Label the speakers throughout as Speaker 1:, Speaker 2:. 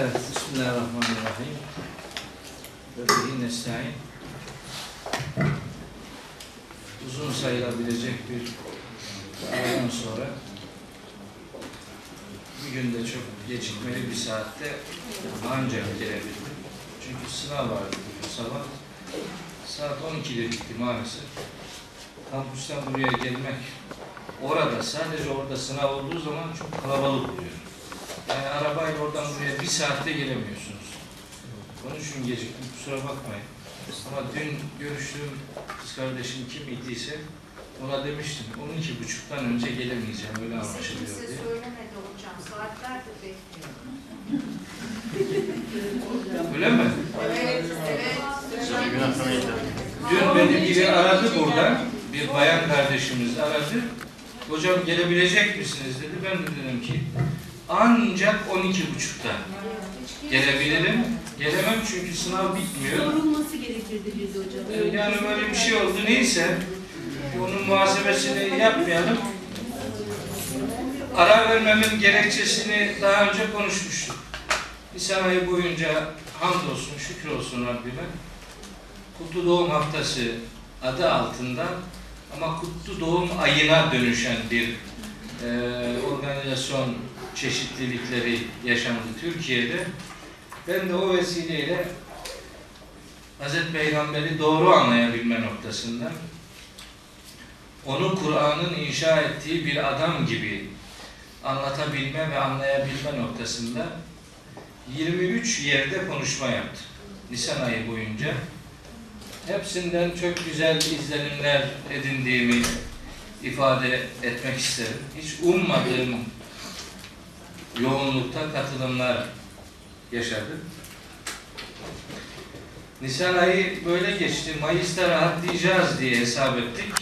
Speaker 1: Evet, Bismillahirrahmanirrahim. Ve bihi nesta'in. Uzun sayılabilecek bir aradan sonra bir günde çok gecikmeli bir saatte ancak gelebildim. Çünkü sınav vardı bugün sabah. Saat 12'de bitti maalesef. Kampüsten buraya gelmek orada sadece orada sınav olduğu zaman çok kalabalık oluyor. Yani arabayla oradan buraya bir saatte gelemiyorsunuz. Onun için geciktim, kusura bakmayın. Ama dün görüştüğüm kız kardeşim kim idiyse ona demiştim, 12 buçuktan önce gelemeyeceğim, öyle anlaşılıyor
Speaker 2: kimse
Speaker 1: diye.
Speaker 2: söylemedi hocam. Saatlerdir bekliyorum.
Speaker 1: Öyle mi?
Speaker 2: Evet, evet.
Speaker 1: Dün beni biri aradı burada, bir bayan kardeşimiz aradı. Hocam gelebilecek misiniz dedi. Ben de dedim ki ancak 12 buçukta gelebilirim. Gelemem çünkü sınav bitmiyor.
Speaker 3: Sorulması gerekirdi biz hocam.
Speaker 1: Ee, Yani böyle bir şey oldu. Neyse onun muhasebesini yapmayalım. Ara vermemin gerekçesini daha önce konuşmuştuk. Nisan ayı boyunca hamdolsun, şükür olsun Rabbime. Kutlu Doğum Haftası adı altında ama Kutlu Doğum ayına dönüşen bir e, organizasyon çeşitlilikleri yaşandı Türkiye'de. Ben de o vesileyle Hazreti Peygamber'i doğru anlayabilme noktasında onu Kur'an'ın inşa ettiği bir adam gibi anlatabilme ve anlayabilme noktasında 23 yerde konuşma yaptım. Nisan ayı boyunca. Hepsinden çok güzel izlenimler edindiğimi ifade etmek isterim. Hiç ummadığım yoğunlukta katılımlar yaşadım. Nisan ayı böyle geçti. Mayıs'ta rahatlayacağız diye hesap ettik.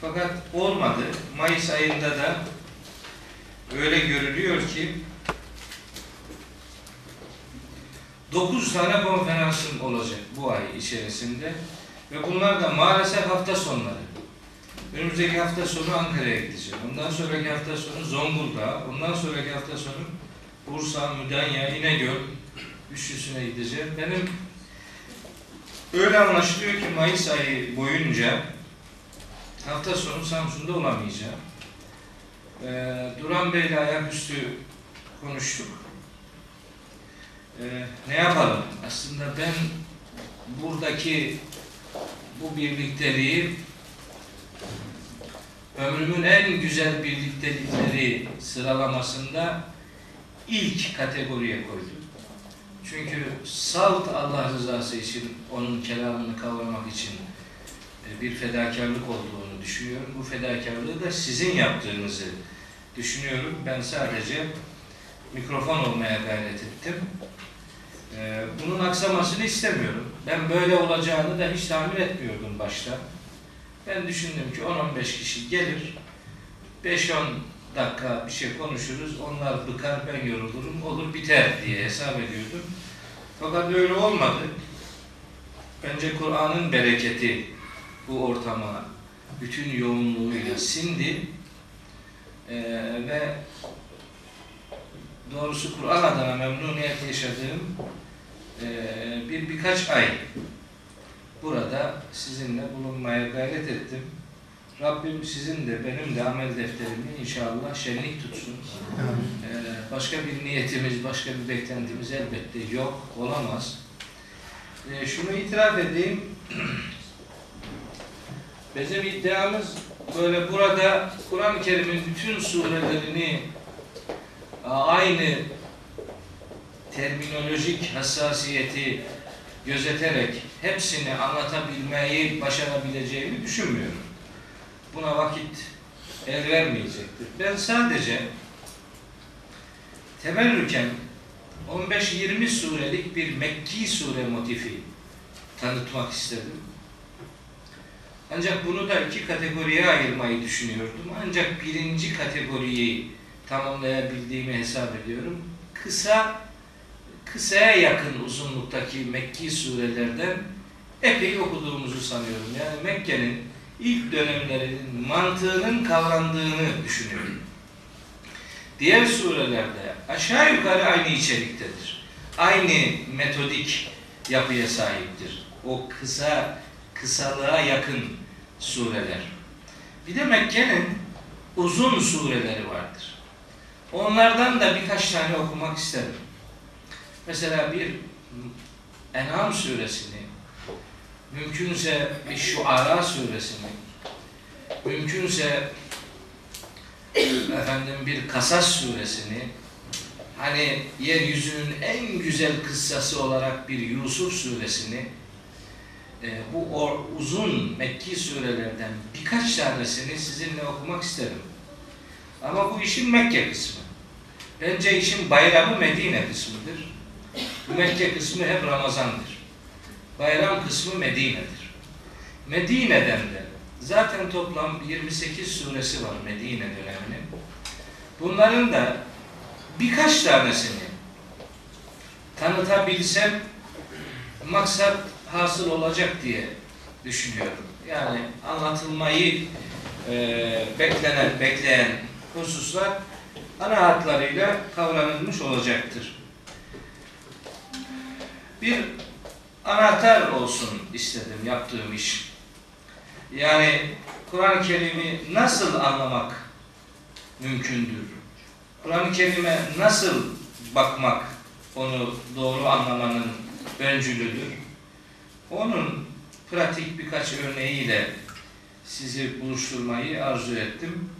Speaker 1: Fakat olmadı. Mayıs ayında da öyle görülüyor ki 9 tane konferansım olacak bu ay içerisinde ve bunlar da maalesef hafta sonları. Önümüzdeki hafta sonu Ankara'ya gideceğim. Ondan sonraki hafta sonu Zonguldak, ondan sonraki hafta sonu Bursa, Müdanya, İnegöl üçlüsüne gideceğim. Benim öyle anlaşılıyor ki Mayıs ayı boyunca hafta sonu Samsun'da olamayacağım. Ee, Duran Bey'le ayaküstü konuştuk. Ee, ne yapalım? Aslında ben buradaki bu birlikteliği ömrümün en güzel birliktelikleri sıralamasında ilk kategoriye koydum. Çünkü salt Allah rızası için, onun kelamını kavramak için e, bir fedakarlık olduğunu düşünüyorum. Bu fedakarlığı da sizin yaptığınızı düşünüyorum. Ben sadece mikrofon olmaya gayret ettim. E, Bunun aksamasını istemiyorum. Ben böyle olacağını da hiç tahmin etmiyordum başta. Ben düşündüm ki 10-15 kişi gelir, 5-10 dakika bir şey konuşuruz, onlar bıkar, ben yorulurum, olur biter diye hesap ediyordum. Fakat öyle olmadı. Bence Kur'an'ın bereketi bu ortama bütün yoğunluğuyla sindi Ee, ve doğrusu Kur'an adına memnuniyet yaşadığım ee, bir birkaç ay burada sizinle bulunmaya gayret ettim. Rabbim sizin de benim de amel defterimi inşallah şenlik tutsun. Ee, başka bir niyetimiz, başka bir beklentimiz elbette yok, olamaz. Ee, şunu itiraf edeyim. Bizim iddiamız böyle burada Kur'an-ı Kerim'in bütün surelerini a, aynı terminolojik hassasiyeti gözeterek hepsini anlatabilmeyi başarabileceğimi düşünmüyorum. Buna vakit el vermeyecektir. Ben sadece teberrüken 15-20 surelik bir Mekki sure motifi tanıtmak istedim. Ancak bunu da iki kategoriye ayırmayı düşünüyordum. Ancak birinci kategoriyi tamamlayabildiğimi hesap ediyorum. Kısa, kısaya yakın uzunluktaki Mekki surelerden epey okuduğumuzu sanıyorum. Yani Mekke'nin ilk dönemlerinin mantığının kavrandığını düşünüyorum. Diğer surelerde aşağı yukarı aynı içeriktedir. Aynı metodik yapıya sahiptir. O kısa, kısalığa yakın sureler. Bir de Mekke'nin uzun sureleri vardır. Onlardan da birkaç tane okumak isterim. Mesela bir En'am suresini, mümkünse bir Şuara suresini, mümkünse efendim bir Kasas suresini, hani yeryüzünün en güzel kıssası olarak bir Yusuf suresini, e, bu or- uzun Mekki surelerden birkaç tanesini sizinle okumak isterim. Ama bu işin Mekke kısmı. Bence işin bayramı Medine kısmıdır. Mekke kısmı hep Ramazan'dır. Bayram kısmı Medine'dir. Medine'den de zaten toplam 28 suresi var Medine döneminin. Bunların da birkaç tanesini tanıtabilsem maksat hasıl olacak diye düşünüyorum. Yani anlatılmayı e, beklenen, bekleyen hususlar ana hatlarıyla kavranılmış olacaktır. Bir anahtar olsun istedim yaptığım iş. Yani Kur'an-ı Kerim'i nasıl anlamak mümkündür? Kur'an-ı Kerim'e nasıl bakmak onu doğru anlamanın öncülüdür? Onun pratik birkaç örneğiyle sizi buluşturmayı arzu ettim.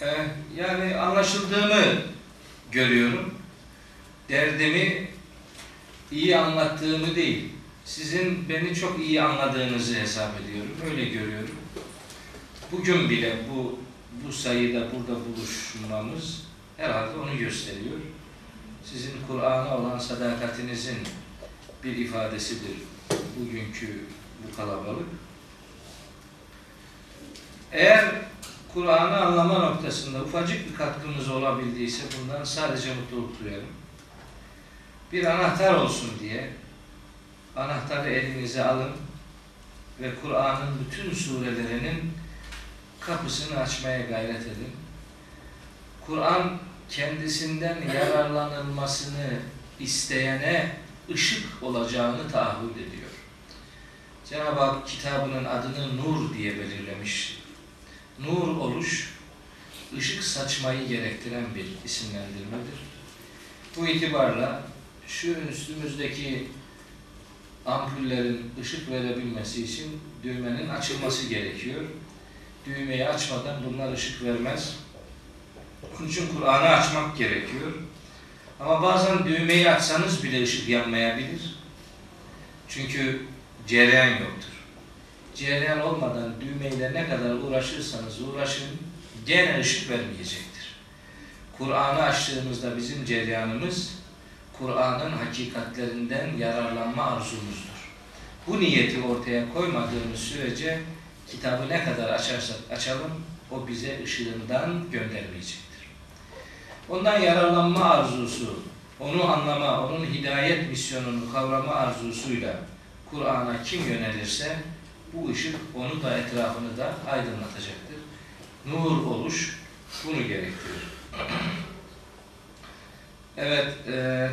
Speaker 1: Ee, yani anlaşıldığımı görüyorum. Derdimi iyi anlattığımı değil, sizin beni çok iyi anladığınızı hesap ediyorum. Öyle görüyorum. Bugün bile bu bu sayıda burada buluşmamız herhalde onu gösteriyor. Sizin Kur'an'a olan sadakatinizin bir ifadesidir bugünkü bu kalabalık. Eğer Kur'an'ı anlama noktasında ufacık bir katkımız olabildiyse bundan sadece mutluluk duyarım. Bir anahtar olsun diye anahtarı elinize alın ve Kur'an'ın bütün surelerinin kapısını açmaya gayret edin. Kur'an kendisinden yararlanılmasını isteyene ışık olacağını taahhüt ediyor. Cenab-ı Hak kitabının adını nur diye belirlemiş. Nur oluş, ışık saçmayı gerektiren bir isimlendirmedir. Bu itibarla şu üstümüzdeki ampullerin ışık verebilmesi için düğmenin açılması gerekiyor. Düğmeyi açmadan bunlar ışık vermez. Onun için Kur'an'ı açmak gerekiyor. Ama bazen düğmeyi açsanız bile ışık yanmayabilir. Çünkü cereyan yoktur. Cereyan olmadan düğmeyle ne kadar uğraşırsanız uğraşın gene ışık vermeyecektir. Kur'an'ı açtığımızda bizim cereyanımız Kur'an'ın hakikatlerinden yararlanma arzumuzdur. Bu niyeti ortaya koymadığımız sürece kitabı ne kadar açarsak açalım o bize ışığından göndermeyecektir. Ondan yararlanma arzusu, onu anlama, onun hidayet misyonunu kavrama arzusuyla Kur'an'a kim yönelirse bu ışık onu da etrafını da aydınlatacaktır. Nur oluş bunu gerektirir. Evet, e,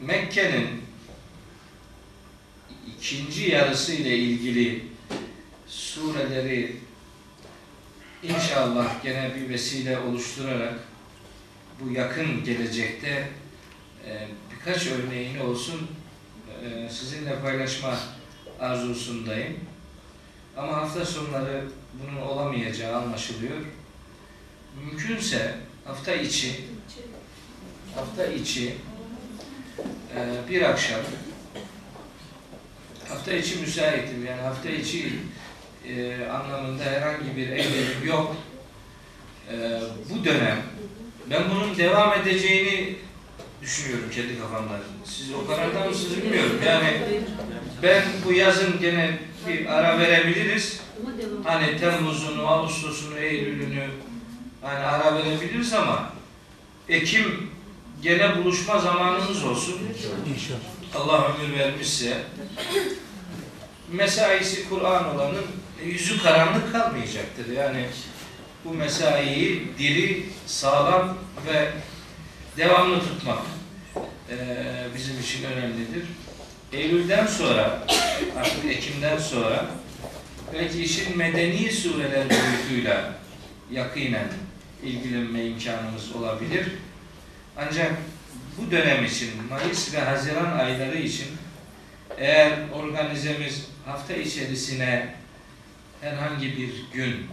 Speaker 1: Mekke'nin ikinci yarısı ile ilgili sureleri inşallah gene bir vesile oluşturarak bu yakın gelecekte e, birkaç örneğini olsun e, sizinle paylaşma arzusundayım. Ama hafta sonları bunun olamayacağı anlaşılıyor. Mümkünse hafta içi hafta içi e, bir akşam hafta içi müsaitim yani hafta içi e, anlamında herhangi bir eylemim yok. E, bu dönem ben bunun devam edeceğini düşünüyorum kendi kafamda. Siz o kararda mısınız bilmiyorum. Yani ben bu yazın gene bir ara verebiliriz. Hani Temmuz'unu, Ağustos'unu, Eylül'ünü hani ara verebiliriz ama Ekim gene buluşma zamanımız olsun.
Speaker 4: İnşallah.
Speaker 1: Allah ömür vermişse mesaisi Kur'an olanın yüzü karanlık kalmayacaktır. Yani bu mesaiyi diri, sağlam ve devamlı tutmak eee, bizim için önemlidir. Eylül'den sonra, artık Ekim'den sonra belki işin medeni sureler boyutuyla yakinen ilgilenme imkanımız olabilir. Ancak bu dönem için, Mayıs ve Haziran ayları için eğer organizemiz hafta içerisine herhangi bir gün,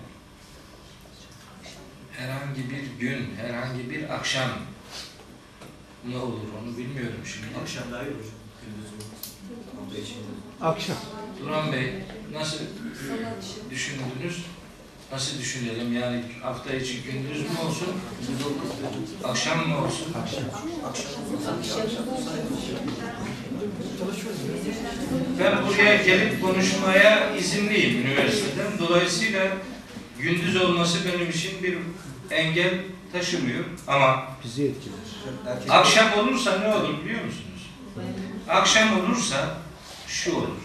Speaker 1: herhangi bir gün, herhangi bir akşam ne olur onu bilmiyorum şimdi.
Speaker 4: Akşam daha iyi içinde.
Speaker 5: Akşam.
Speaker 1: Duran Bey nasıl düşündünüz? Nasıl düşünelim? Yani hafta içi gündüz mü olsun, akşam mı olsun? Ben buraya gelip konuşmaya izinliyim üniversiteden. Dolayısıyla gündüz olması benim için bir engel taşımıyor. Ama
Speaker 5: Bizi etkiler.
Speaker 1: Akşam olursa ne olur biliyor musunuz? Akşam olursa şu olur.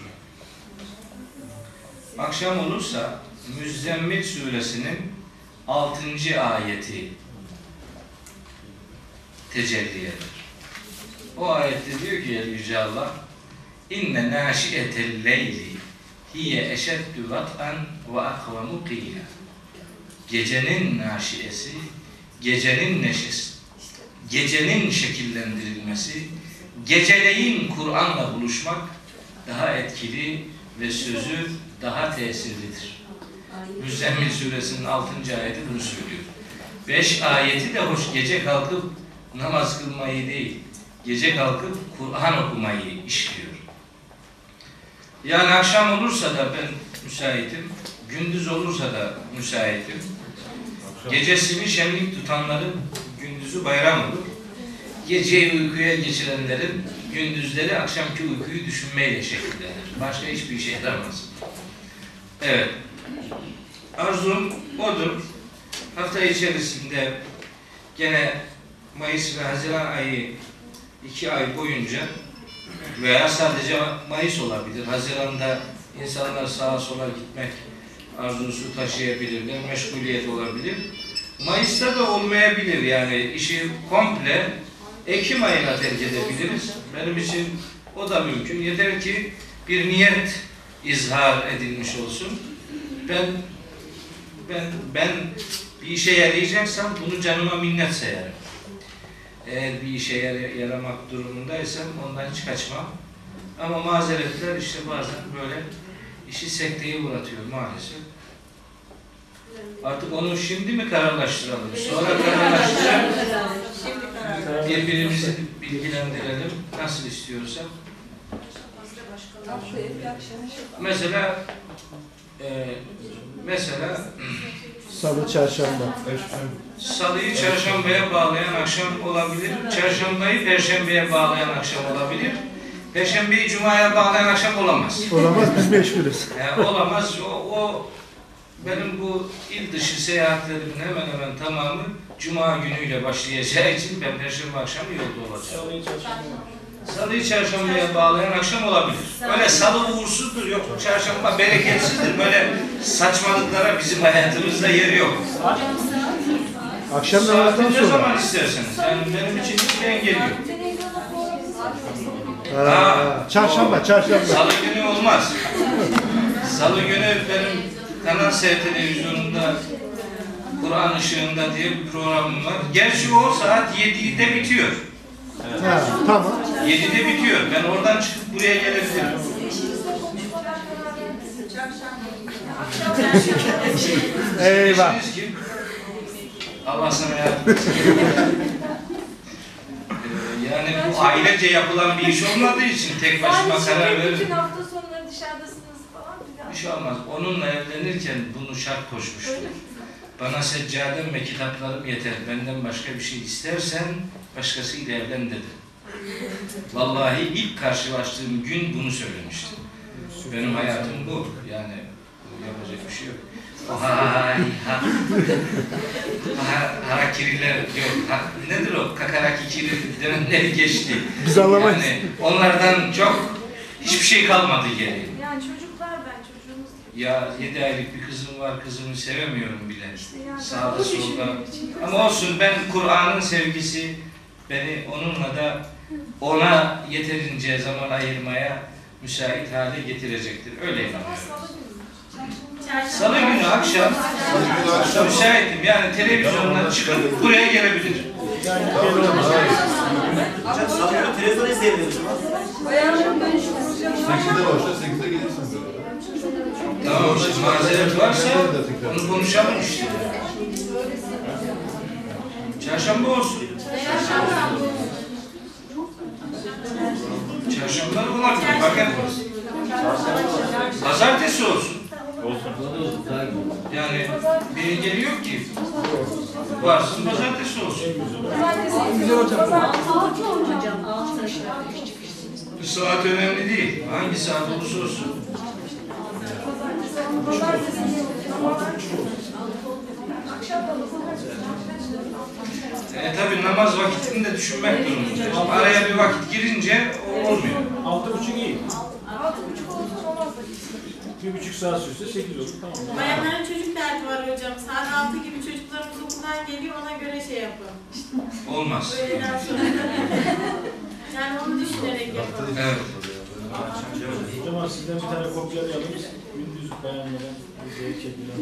Speaker 1: Akşam olursa Müzzemmil suresinin 6. ayeti tecelli eder. O ayette diyor ki Yüce Allah İnne nâşiyetel leyli hiye eşeddü vat'an ve akvamu qîla Gecenin naşiyesi, gecenin neşesi, gecenin şekillendirilmesi, geceleyin Kur'an'la buluşmak daha etkili ve sözü daha tesirlidir. Müzzemmil suresinin 6. ayeti bunu söylüyor. 5 ayeti de hoş gece kalkıp namaz kılmayı değil, gece kalkıp Kur'an okumayı işliyor. Yani akşam olursa da ben müsaitim, gündüz olursa da müsaitim. Gecesini şenlik tutanların gündüzü bayram olur. Geceyi uykuya geçirenlerin gündüzleri akşamki uykuyu düşünmeyle şekillenir. Başka hiçbir işe yaramaz. Evet. Arzum odur. Hafta içerisinde gene Mayıs ve Haziran ayı iki ay boyunca veya sadece Mayıs olabilir. Haziran'da insanlar sağa sola gitmek arzusu taşıyabilirler, meşguliyet olabilir. Mayıs'ta da olmayabilir yani işi komple Ekim ayına terk edebiliriz. Benim için o da mümkün. Yeter ki bir niyet izhar edilmiş olsun. Ben ben ben bir işe yarayacaksam bunu canıma minnet sayarım. Eğer bir işe yara- yaramak durumundaysam ondan hiç kaçmam. Ama mazeretler işte bazen böyle işi sekteye uğratıyor maalesef. Artık onu şimdi mi kararlaştıralım? Sonra kararlaştıralım. Birbirimizi bilgilendirelim. Nasıl istiyorsak. Mesela e, mesela
Speaker 5: Salı, çarşamba.
Speaker 1: Salıyı çarşambaya bağlayan akşam olabilir. Çarşambayı perşembeye bağlayan akşam olabilir. Perşembeyi cumaya bağlayan akşam olamaz.
Speaker 5: Olamaz biz meşgulüz.
Speaker 1: Yani olamaz. O, o benim bu il dışı seyahatlerimin hemen hemen tamamı cuma günüyle başlayacağı için ben perşembe akşamı yolda olacağım. Salıyı çarşambaya bağlayan akşam olabilir. Öyle salı uğursuzdur yok. Çarşamba bereketsizdir. Böyle saçmalıklara bizim hayatımızda yeri yok.
Speaker 5: Akşam
Speaker 1: Saati
Speaker 5: namazdan
Speaker 1: ne
Speaker 5: sonra.
Speaker 1: zaman isterseniz. Yani benim için hiçbir engel yok.
Speaker 5: Ha, çarşamba, çarşamba.
Speaker 1: Salı günü olmaz. Salı günü benim Kanal S televizyonunda Kur'an ışığında diye bir programım var. Gerçi o saat 7'de bitiyor.
Speaker 5: Ha, tamam.
Speaker 1: 7'de bitiyor. Ben oradan çıkıp buraya gelebilirim.
Speaker 5: Eyvah.
Speaker 1: Allah sana yardım etsin. Ee, yani bu ailece yapılan bir iş olmadığı için tek başıma karar
Speaker 2: Bütün
Speaker 1: veririm.
Speaker 2: hafta sonları dışarıdasınız falan.
Speaker 1: Bir şey olmaz. Onunla evlenirken bunu şart koşmuştum. Bana seccadem ve kitaplarım yeter. Benden başka bir şey istersen başkasıyla evlen dedi. Vallahi ilk karşılaştığım gün bunu söylemiştim. Benim hayatım bu. Yani bu yapacak bir şey yok. Vay ha. ha harakiriler yok. Ha, nedir o? Kakaraki kiri dönemleri geçti.
Speaker 5: Biz anlamayız.
Speaker 1: Yani onlardan çok hiçbir şey kalmadı geriye.
Speaker 2: Yani çocuklar
Speaker 1: Ya yedi aylık bir kızım var, kızımı sevemiyorum bile.
Speaker 2: İşte yani
Speaker 1: Sağda solda. Ama olsun ben Kur'an'ın sevgisi beni onunla da ona yeterince zaman ayırmaya müsait hale getirecektir. Öyle inanıyorum. Salı günü akşam müsaitim. Yani televizyondan çıkıp buraya gelebilir.
Speaker 4: Hocam salı günü televizyon izleyebiliriz o zaman.
Speaker 6: Sekizde başla, sekizde gelirsin.
Speaker 1: Tamam işte mazeret varsa onu konuşalım işte. Çarşamba olsun. Çarşamba da olabilir. Bakın. Pazartesi olsun. Yani bir engeli yok ki. Varsın pazartesi olsun.
Speaker 3: Hocam altı çıkış.
Speaker 1: Bu saat önemli değil. Hangi saat olursa olsun. E tabi namaz vakitini de düşünmek durumundayız. Araya bir vakit girince o olmuyor.
Speaker 7: Altı buçuk iyi.
Speaker 2: Altı buçuk olsun olmaz da.
Speaker 7: Bir buçuk saat sürse sekiz olur. Tamam.
Speaker 8: Bayanların çocuk derdi var hocam. Saat 6 gibi çocuklarımız okuldan geliyor ona göre şey yapın.
Speaker 1: Olmaz.
Speaker 8: Öğleden sonra. yani onu düşünerek yapın.
Speaker 1: Evet.
Speaker 7: O zaman sizden bir tane kopyalayalım. Gündüz bayanlara bize çekilen.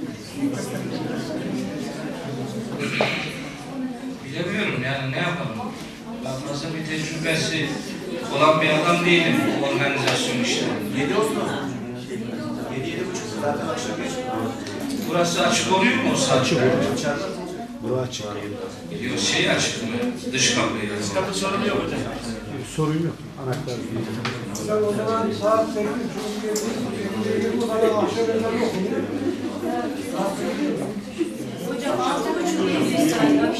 Speaker 1: Bilemiyorum yani ne yapalım. Ben nasıl bir tecrübesi olan bir adam değilim organizasyon işlerinde.
Speaker 4: Yedi olsun. Yedi, yedi buçuk zaten akşam geç.
Speaker 1: Burası açık oluyor mu o saatte?
Speaker 5: Açık
Speaker 4: oluyor.
Speaker 5: Burası açık.
Speaker 1: Yok şey açık mı? Dış kapıyı. Dış
Speaker 7: kapı sorun yok hocam.
Speaker 5: Sorun yok. Anahtar.
Speaker 9: O zaman saat
Speaker 3: Kalemin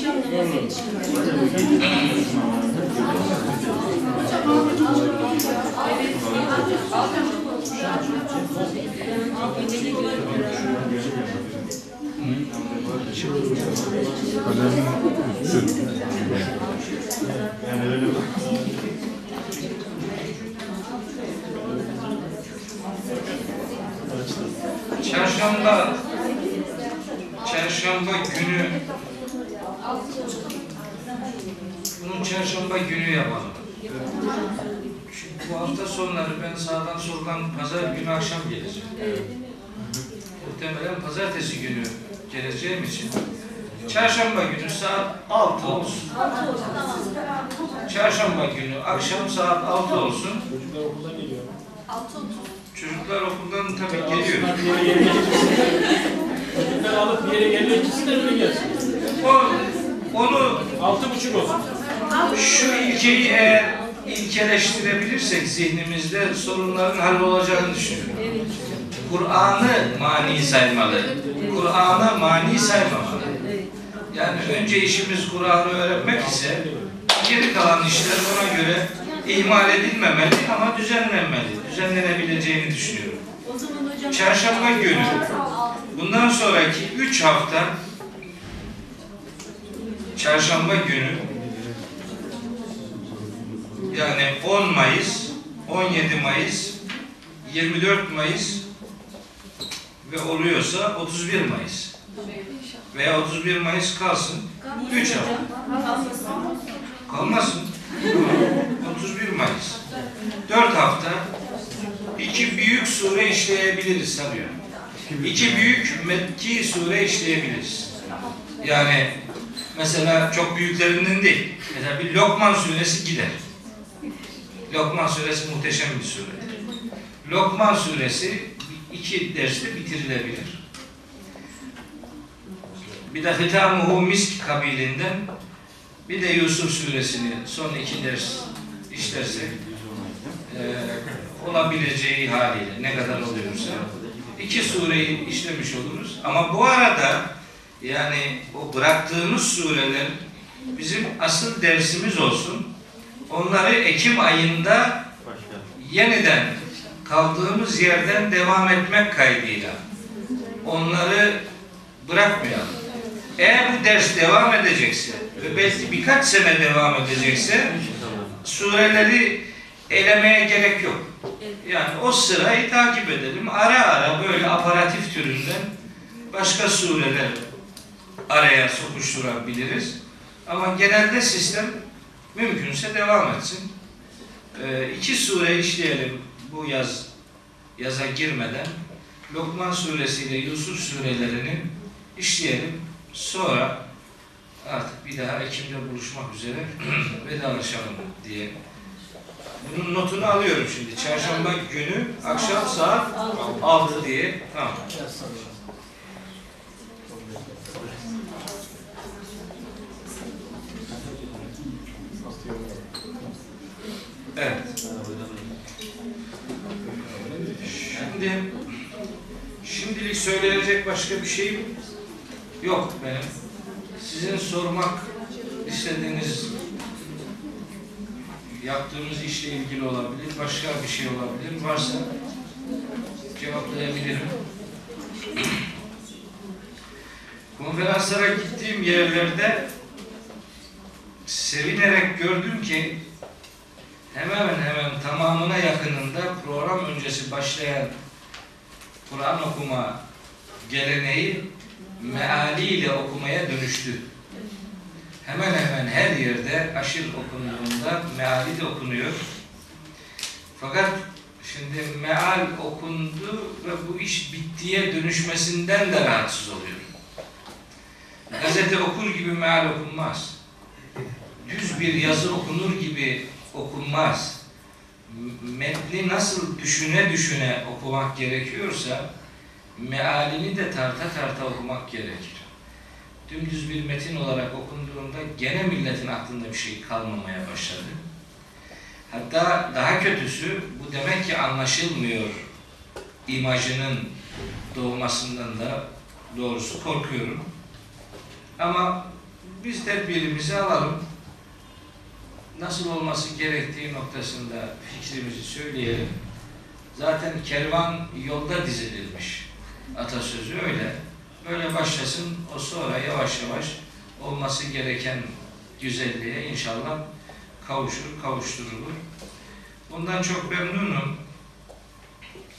Speaker 1: Çarşamba. Çarşamba günü bunu çarşamba günü yapalım. Bu hafta sonları ben sağdan soldan pazar günü akşam geleceğim. Muhtemelen pazartesi günü geleceğim için çarşamba günü saat 6 olsun. Çarşamba günü akşam saat 6 olsun.
Speaker 7: Çocuklar okuldan geliyor.
Speaker 1: Çocuklar okuldan tabii geliyor.
Speaker 7: Çocuklar alıp bir yere gelecek. İkisi de öyle gelsin.
Speaker 1: O, onu
Speaker 7: Altı buçuk olsun.
Speaker 1: Şu ilkeyi eğer ilkeleştirebilirsek zihnimizde sorunların hallolacağını düşünüyorum. Kur'an'ı mani saymalı. Kur'an'a mani saymamalı. Yani önce işimiz Kur'an'ı öğrenmek ise geri kalan işler ona göre ihmal edilmemeli ama düzenlenmeli. Düzenlenebileceğini düşünüyorum.
Speaker 3: O zaman hocam
Speaker 1: Çarşamba günü bundan sonraki üç hafta çarşamba günü yani 10 Mayıs, 17 Mayıs, 24 Mayıs ve oluyorsa 31 Mayıs veya 31 Mayıs kalsın. 3 hafta. Kalmasın. 31 Mayıs. 4 hafta iki büyük sure işleyebiliriz sanıyorum. İki büyük Mekki sure işleyebiliriz. Yani mesela çok büyüklerinden değil. Mesela bir Lokman suresi gider. Lokman suresi muhteşem bir suredir. Lokman suresi iki derste bitirilebilir. Bir de Hitamuhu Misk kabilinden bir de Yusuf suresini son iki ders işlersek eee, olabileceği haliyle ne kadar oluyorsa iki sureyi işlemiş oluruz. Ama bu arada yani o bıraktığımız sureler bizim asıl dersimiz olsun. Onları Ekim ayında yeniden kaldığımız yerden devam etmek kaydıyla onları bırakmayalım. Eğer bu ders devam edecekse ve belki birkaç sene devam edecekse sureleri elemeye gerek yok. Yani o sırayı takip edelim. Ara ara böyle aparatif türünden başka sureler araya sokuşturabiliriz. Ama genelde sistem mümkünse devam etsin. Ee, iki sure işleyelim bu yaz yaza girmeden. Lokman suresi ile Yusuf surelerini işleyelim. Sonra artık bir daha Ekim'de buluşmak üzere vedalaşalım diye. Bunun notunu alıyorum şimdi. Çarşamba günü akşam saat 6 diye. Tamam. Evet. Şimdi şimdilik söylenecek başka bir şeyim yok benim. Sizin sormak istediğiniz yaptığımız işle ilgili olabilir, başka bir şey olabilir. Varsa cevaplayabilirim. Konferanslara gittiğim yerlerde sevinerek gördüm ki hemen hemen tamamına yakınında program öncesi başlayan Kur'an okuma geleneği mealiyle okumaya dönüştü. Hemen hemen her yerde aşır okunduğunda meali de okunuyor. Fakat şimdi meal okundu ve bu iş bittiye dönüşmesinden de rahatsız oluyor. Gazete okur gibi meal okunmaz. Düz bir yazı okunur gibi okunmaz. Metni nasıl düşüne düşüne okumak gerekiyorsa mealini de tarta tarta okumak gerekir. Dümdüz bir metin olarak okunduğunda gene milletin aklında bir şey kalmamaya başladı. Hatta daha kötüsü bu demek ki anlaşılmıyor imajının doğmasından da doğrusu korkuyorum. Ama biz tedbirimizi alalım. Nasıl olması gerektiği noktasında fikrimizi söyleyelim. Zaten kervan yolda dizilirmiş. Atasözü öyle. Böyle başlasın, o sonra yavaş yavaş olması gereken güzelliğe inşallah kavuşur, kavuşturulur. Bundan çok memnunum.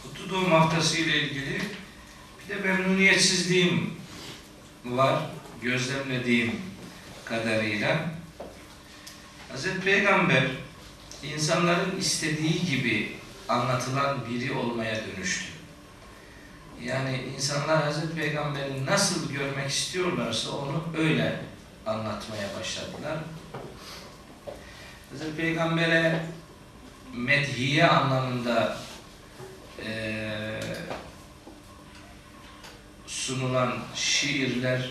Speaker 1: Kutlu Doğum Haftası ile ilgili bir de memnuniyetsizliğim var, gözlemlediğim kadarıyla. Hazreti Peygamber insanların istediği gibi anlatılan biri olmaya dönüştü. Yani insanlar Hazreti Peygamber'i nasıl görmek istiyorlarsa onu öyle anlatmaya başladılar. Hazreti Peygamber'e medhiye anlamında eee, sunulan şiirler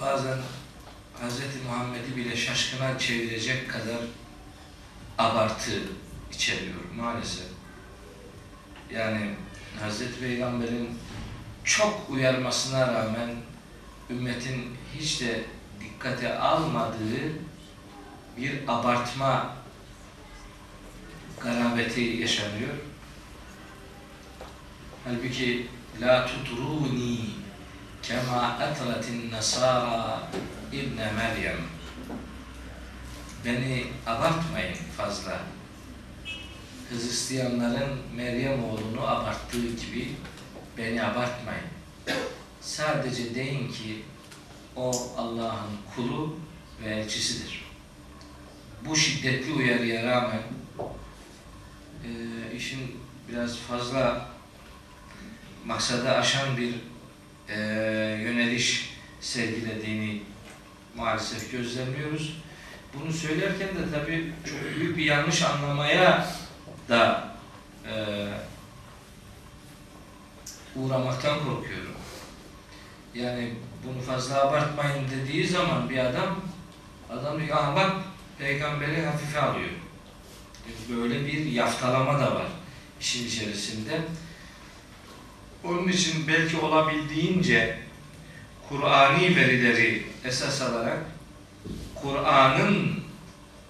Speaker 1: bazen Hz. Muhammed'i bile şaşkına çevirecek kadar abartı içeriyor maalesef. Yani Hz. Peygamber'in çok uyarmasına rağmen ümmetin hiç de dikkate almadığı bir abartma garabeti yaşanıyor. Halbuki la tutruni kema atratin nasara ibne Meryem beni abartmayın fazla. Hristiyanların Meryem oğlunu abarttığı gibi beni abartmayın. Sadece deyin ki o Allah'ın kulu ve elçisidir. Bu şiddetli uyarıya rağmen e, işin biraz fazla maksada aşan bir e, yöneliş sergilediğini maalesef gözlemliyoruz. Bunu söylerken de tabii çok büyük bir yanlış anlamaya da e, uğramaktan korkuyorum. Yani bunu fazla abartmayın dediği zaman bir adam adam diyor "Aha bak peygamberi hafife alıyor. Böyle bir yaftalama da var işin içerisinde. Onun için belki olabildiğince Kur'ani verileri esas alarak Kur'an'ın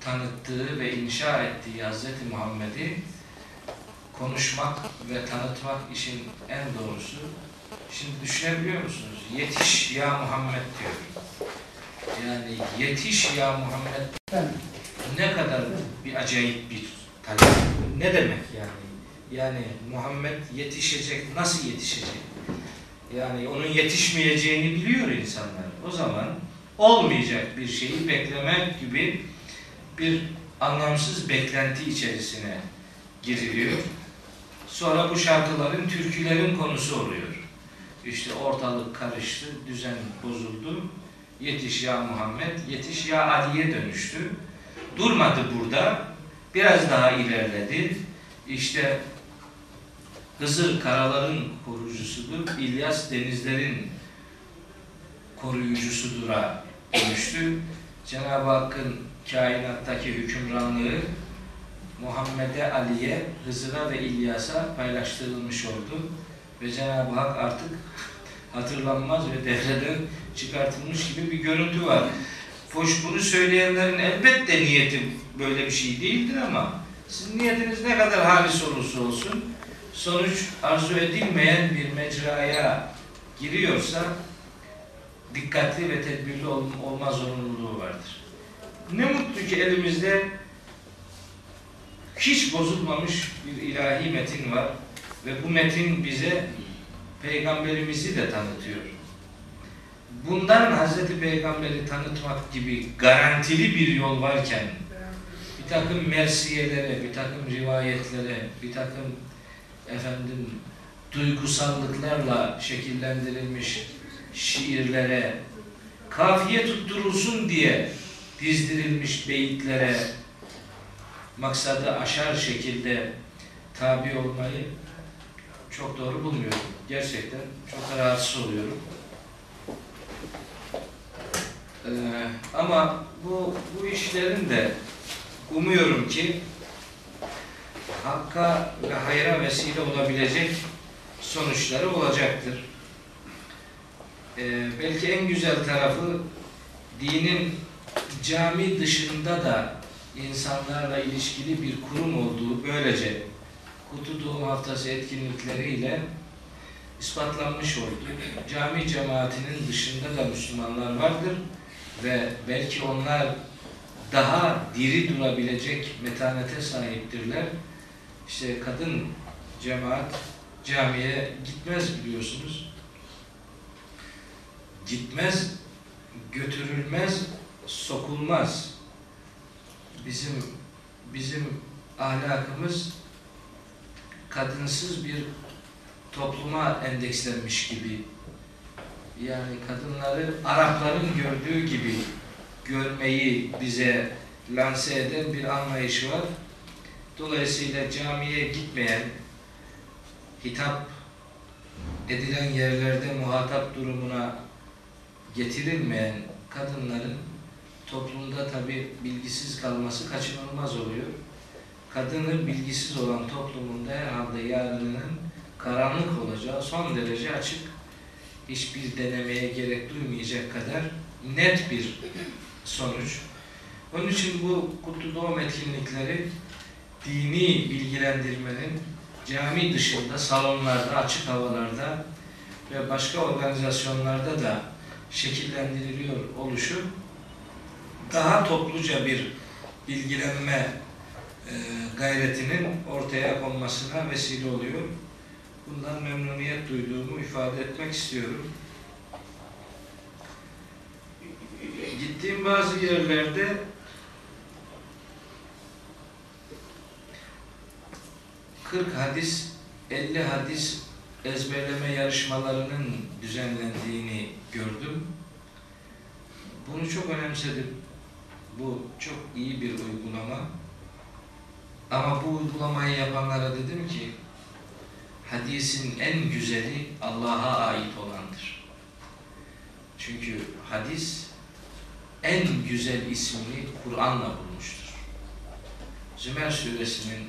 Speaker 1: tanıttığı ve inşa ettiği Hz. Muhammed'i konuşmak ve tanıtmak işin en doğrusu. Şimdi düşünebiliyor musunuz? Yetiş ya Muhammed diyor. Yani yetiş ya Muhammed ne kadar bir acayip bir talep. Ne demek yani? Yani Muhammed yetişecek, nasıl yetişecek? Yani onun yetişmeyeceğini biliyor insanlar. O zaman olmayacak bir şeyi beklemek gibi bir anlamsız beklenti içerisine giriliyor. Sonra bu şarkıların, türkülerin konusu oluyor. İşte ortalık karıştı, düzen bozuldu. Yetiş ya Muhammed, yetiş ya Ali'ye dönüştü. Durmadı burada. Biraz daha ilerledi. İşte Hızır karaların koruyucusudur. İlyas denizlerin koruyucusudur'a dönüştü. Cenab-ı Hakk'ın kainattaki hükümranlığı Muhammed'e, Ali'ye, Hızır'a ve İlyas'a paylaştırılmış oldu. Ve Cenab-ı Hak artık hatırlanmaz ve devreden çıkartılmış gibi bir görüntü var. Hoş bunu söyleyenlerin elbette niyeti böyle bir şey değildir ama sizin niyetiniz ne kadar halis olursa olsun sonuç arzu edilmeyen bir mecraya giriyorsa dikkatli ve tedbirli ol- olma zorunluluğu vardır. Ne mutlu ki elimizde hiç bozulmamış bir ilahi metin var ve bu metin bize peygamberimizi de tanıtıyor. Bundan Hazreti Peygamber'i tanıtmak gibi garantili bir yol varken bir takım mersiyelere, bir takım rivayetlere, bir takım efendim duygusallıklarla şekillendirilmiş şiirlere, kafiye tutturulsun diye dizdirilmiş beyitlere maksadı aşar şekilde tabi olmayı çok doğru bulmuyorum. Gerçekten çok rahatsız oluyorum. Ee, ama bu, bu işlerin de umuyorum ki hakka ve hayra vesile olabilecek sonuçları olacaktır. Ee, belki en güzel tarafı dinin cami dışında da insanlarla ilişkili bir kurum olduğu böylece Kutu Doğum Haftası etkinlikleriyle ispatlanmış oldu. Cami cemaatinin dışında da Müslümanlar vardır ve belki onlar daha diri durabilecek metanete sahiptirler. İşte kadın cemaat camiye gitmez biliyorsunuz. Gitmez, götürülmez, sokulmaz. Bizim bizim ahlakımız kadınsız bir topluma endekslenmiş gibi. Yani kadınları Arapların gördüğü gibi görmeyi bize lanse eden bir anlayış var. Dolayısıyla camiye gitmeyen, hitap edilen yerlerde muhatap durumuna getirilmeyen kadınların toplumda tabi bilgisiz kalması kaçınılmaz oluyor. Kadının bilgisiz olan toplumunda herhalde yarınının karanlık olacağı son derece açık, hiçbir denemeye gerek duymayacak kadar net bir sonuç. Onun için bu kutlu doğum etkinlikleri dini bilgilendirmenin cami dışında, salonlarda, açık havalarda ve başka organizasyonlarda da şekillendiriliyor oluşu daha topluca bir bilgilenme e, gayretinin ortaya konmasına vesile oluyor. Bundan memnuniyet duyduğumu ifade etmek istiyorum. Gittiğim bazı yerlerde ...40 hadis, 50 hadis ezberleme yarışmalarının düzenlendiğini gördüm. Bunu çok önemsedim. Bu çok iyi bir uygulama. Ama bu uygulamayı yapanlara dedim ki hadisin en güzeli Allah'a ait olandır. Çünkü hadis en güzel ismini Kur'an'la bulmuştur. Zümer suresinin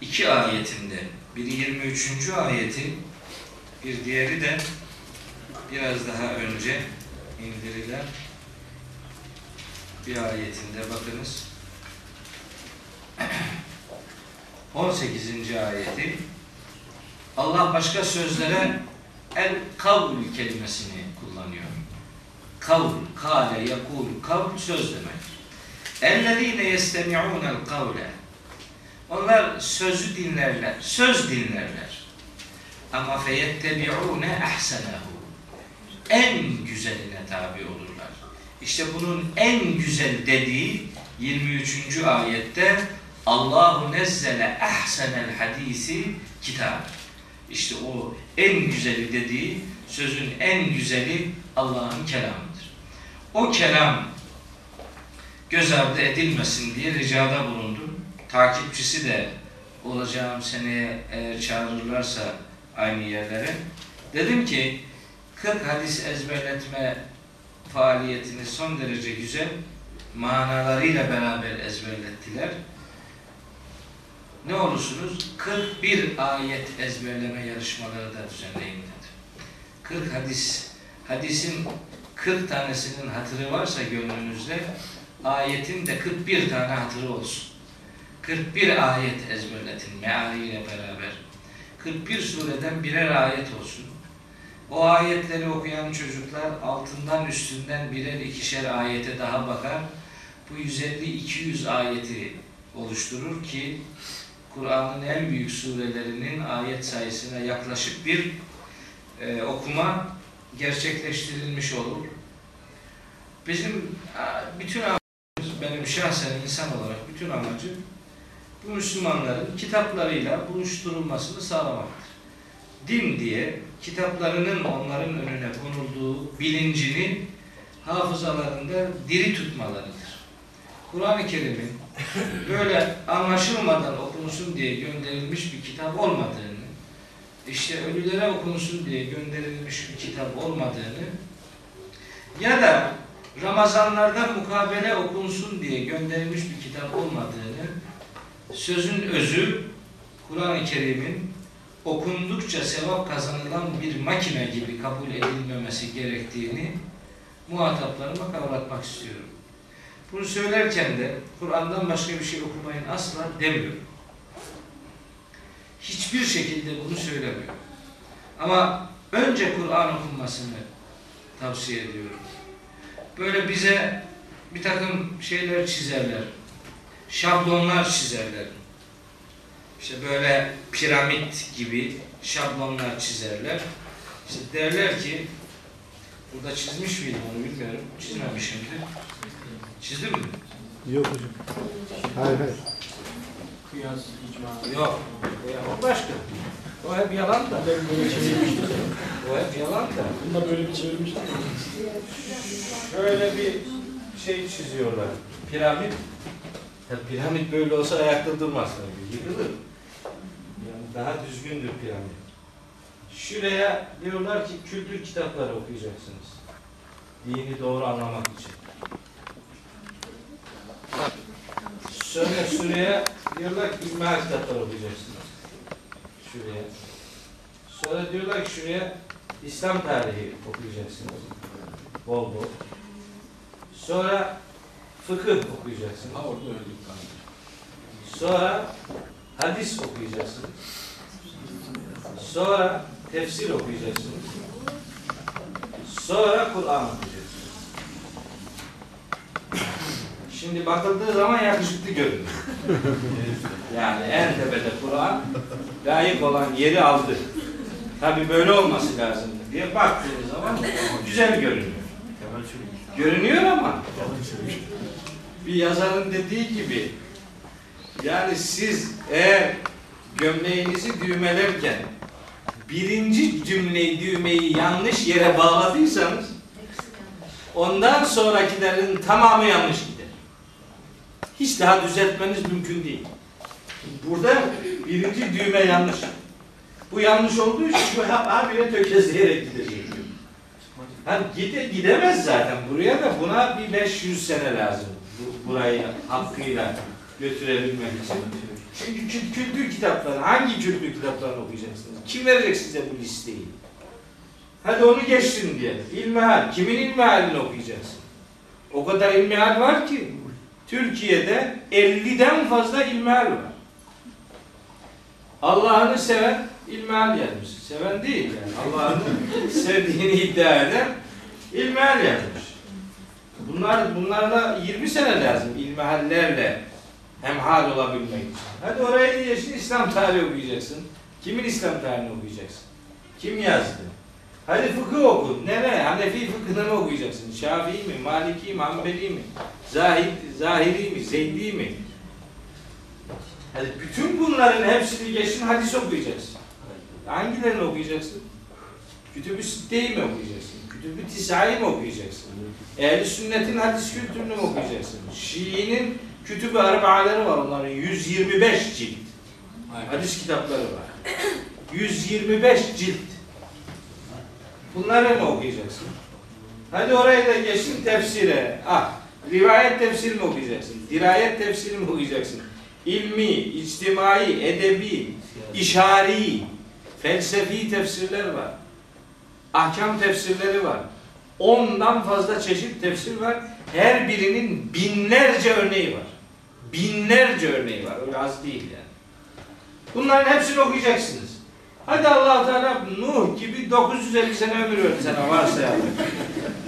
Speaker 1: iki ayetinde biri 23. ayeti bir diğeri de biraz daha önce indirilen bir ayetinde bakınız. 18. ayeti Allah başka sözlere el kavl kelimesini kullanıyor. Kavl, kale, yakul, kavl söz demek. Ellezine yestemi'unel kavle onlar sözü dinlerler, söz dinlerler. Ama feyettebi'une ahsenahu. En güzeline tabi olur. İşte bunun en güzel dediği 23. ayette Allahu nezzele ahsenel hadisi kitab. İşte o en güzeli dediği sözün en güzeli Allah'ın kelamıdır. O kelam göz ardı edilmesin diye ricada bulundum. Takipçisi de olacağım seneye eğer çağırırlarsa aynı yerlere. Dedim ki 40 hadis ezberletme faaliyetini son derece güzel manalarıyla beraber ezberlettiler. Ne olursunuz 41 ayet ezberleme yarışmaları da düzenleyin dedi. 40 hadis, hadisin 40 tanesinin hatırı varsa gönlünüzde ayetin de 41 tane hatırı olsun. 41 ayet ezberletin mealiyle beraber. 41 sureden birer ayet olsun. O ayetleri okuyan çocuklar altından üstünden birer ikişer ayete daha bakar. Bu 150-200 ayeti oluşturur ki Kur'an'ın en büyük surelerinin ayet sayısına yaklaşık bir e, okuma gerçekleştirilmiş olur. Bizim bütün amacımız, benim şahsen insan olarak bütün amacım bu Müslümanların kitaplarıyla buluşturulmasını sağlamaktır. Din diye kitaplarının onların önüne konulduğu bilincini hafızalarında diri tutmalarıdır. Kur'an-ı Kerim'in böyle anlaşılmadan okunsun diye gönderilmiş bir kitap olmadığını, işte ölülere okunsun diye gönderilmiş bir kitap olmadığını ya da Ramazanlarda mukabele okunsun diye gönderilmiş bir kitap olmadığını sözün özü Kur'an-ı Kerim'in okundukça sevap kazanılan bir makine gibi kabul edilmemesi gerektiğini muhataplarıma kavratmak istiyorum. Bunu söylerken de Kur'an'dan başka bir şey okumayın asla demiyorum. Hiçbir şekilde bunu söylemiyorum. Ama önce Kur'an okunmasını tavsiye ediyorum. Böyle bize bir takım şeyler çizerler. Şablonlar çizerler. İşte böyle piramit gibi şablonlar çizerler. İşte derler ki burada çizmiş miydim onu bilmiyorum. Çizmemişimdir. Çizdim mi?
Speaker 5: Yok hocam. Hayır hayır.
Speaker 7: Kıyas, icma.
Speaker 1: Yok. O başka. O hep yalan da.
Speaker 7: Ben böyle çevirmiştim.
Speaker 1: O hep yalan da.
Speaker 7: Bunu da böyle bir çevirmiştim.
Speaker 1: Şöyle bir şey çiziyorlar. Piramit. Ya piramit böyle olsa ayakta durmaz tabii. Yıkılır. Daha düzgündür piramit. Şuraya diyorlar ki kültür kitapları okuyacaksınız. Dini doğru anlamak için. Sonra şuraya diyorlar ki ilmihal kitapları okuyacaksınız. Şuraya. Sonra diyorlar ki şuraya İslam tarihi okuyacaksınız. Bol bol. Sonra fıkıh okuyacaksınız.
Speaker 7: Ha orada öldük
Speaker 1: Sonra hadis okuyacaksınız. Sonra tefsir okuyacaksınız. Sonra Kur'an okuyacaksınız. Şimdi bakıldığı zaman yakışıklı görünüyor. yani en tepede Kur'an layık olan yeri aldı. Tabi böyle olması lazım diye baktığınız zaman güzel görünüyor. Görünüyor ama bir yazarın dediği gibi yani siz eğer gömleğinizi düğmelerken birinci cümleyi düğmeyi yanlış yere bağladıysanız ondan sonrakilerin tamamı yanlış gider. Hiç daha düzeltmeniz mümkün değil. Burada birinci düğme yanlış. Bu yanlış olduğu için bu habire tökezleyerek gidecek. Hani gide, gidemez zaten. Buraya da buna bir 500 sene lazım. Bu, burayı hakkıyla götürebilmek için. Çünkü kü- kültür kitapları, hangi kültür kitaplarını okuyacaksınız? Kim verecek size bu listeyi? Hadi onu geçsin diyelim. İlmihal. Kimin ilmihalini okuyacaksın? O kadar ilmihal var ki Türkiye'de 50'den fazla ilmihal var. Allah'ını seven ilmihal yazmış. Seven değil yani. Allah'ını sevdiğini iddia eden ilmihal yazmış. Bunlar bunlarla 20 sene lazım ilmihallerle hemhal olabilmek için. Hadi oraya diyeceksin İslam tarihi okuyacaksın. Kimin İslam tarihini okuyacaksın? Kim yazdı? Hadi fıkıh oku. Ne ne? Hanefi fıkhını mı okuyacaksın? Şafii mi? Maliki mi? Hanbeli mi? Zahid, Zahiri mi? Zeydi mi? Hadi bütün bunların hepsini geçin hadis okuyacaksın. Hangilerini okuyacaksın? Kütüb-ü Sitte'yi mi okuyacaksın? Kütüb-ü Tisa'yı mı okuyacaksın? Ehl-i Sünnet'in hadis kültürünü mü okuyacaksın? Şii'nin Kütüb-ü Arba'aları var onların 125 cilt. Hadis kitapları var. 125 cilt. Bunları mı okuyacaksın? Hadi oraya da geçin tefsire. Ah, rivayet tefsiri mi okuyacaksın? Dirayet tefsiri mi okuyacaksın? İlmi, içtimai, edebi, işari, felsefi tefsirler var. Ahkam tefsirleri var. Ondan fazla çeşit tefsir var. Her birinin binlerce örneği var. Binlerce örneği var. Öyle az değil yani. Bunların hepsini okuyacaksınız. Hadi allah Teala Nuh gibi 950 sene ömür verdi sana varsa yani.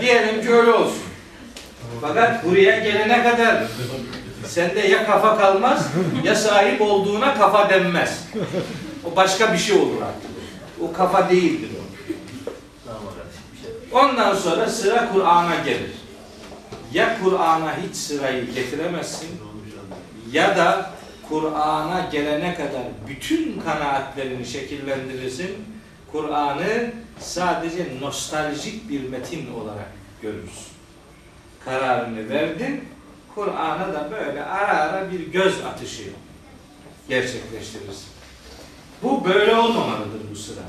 Speaker 1: Diyelim ki öyle olsun. Fakat buraya gelene kadar sende ya kafa kalmaz ya sahip olduğuna kafa denmez. O başka bir şey olur artık. O kafa değildir o. Ondan sonra sıra Kur'an'a gelir. Ya Kur'an'a hiç sırayı getiremezsin ya da Kur'an'a gelene kadar bütün kanaatlerini şekillendirirsin. Kur'an'ı sadece nostaljik bir metin olarak görürsün. Kararını verdin. Kur'an'a da böyle ara ara bir göz atışı gerçekleştirirsin. Bu böyle olmamalıdır bu sıra.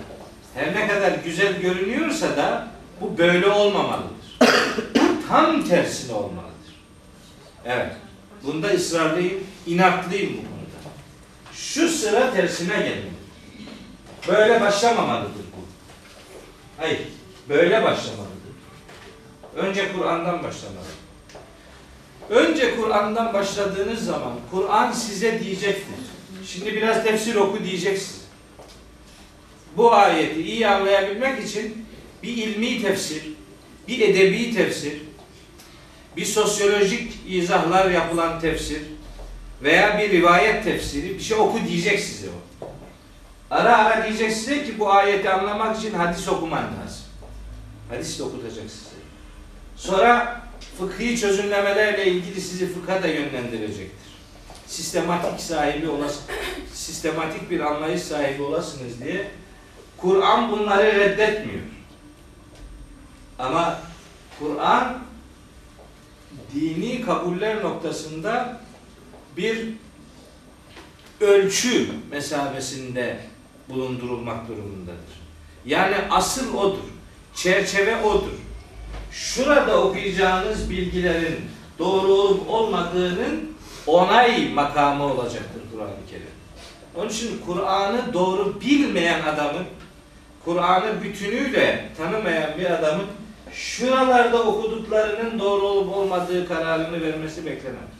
Speaker 1: Her ne kadar güzel görünüyorsa da bu böyle olmamalıdır. Bu tam tersine olmalıdır. Evet. Bunda ısrarlıyım, inatlıyım bu konuda. Şu sıra tersine gelmelidir. Böyle başlamamalıdır bu. Hayır, böyle başlamalıdır. Önce Kur'an'dan başlamalı. Önce Kur'an'dan başladığınız zaman Kur'an size diyecektir. Şimdi biraz tefsir oku diyeceksin. Bu ayeti iyi anlayabilmek için bir ilmi tefsir, bir edebi tefsir, bir sosyolojik izahlar yapılan tefsir veya bir rivayet tefsiri bir şey oku diyecek size o. Ara ara diyecek size ki bu ayeti anlamak için hadis okuman lazım. Hadis de okutacak size. Sonra fıkhi çözümlemelerle ilgili sizi fıkha da yönlendirecektir. Sistematik sahibi olasın, sistematik bir anlayış sahibi olasınız diye Kur'an bunları reddetmiyor. Ama Kur'an dini kabuller noktasında bir ölçü mesabesinde bulundurulmak durumundadır. Yani asıl odur. Çerçeve odur. Şurada okuyacağınız bilgilerin doğru olup olmadığının onay makamı olacaktır Kur'an-ı Kerim. Onun için Kur'an'ı doğru bilmeyen adamın, Kur'an'ı bütünüyle tanımayan bir adamın şuralarda okuduklarının doğru olup olmadığı kararını vermesi beklenemez.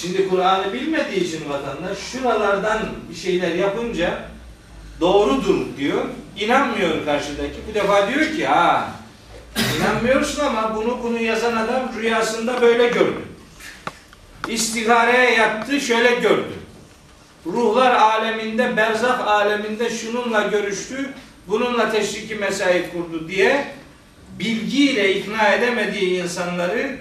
Speaker 1: Şimdi Kur'an'ı bilmediği için vatandaş şuralardan bir şeyler yapınca doğrudur diyor. İnanmıyor karşıdaki. Bu defa diyor ki ha inanmıyorsun ama bunu bunu yazan adam rüyasında böyle gördü. İstihareye yattı şöyle gördü. Ruhlar aleminde, berzah aleminde şununla görüştü, bununla teşriki mesai kurdu diye bilgiyle ikna edemediği insanları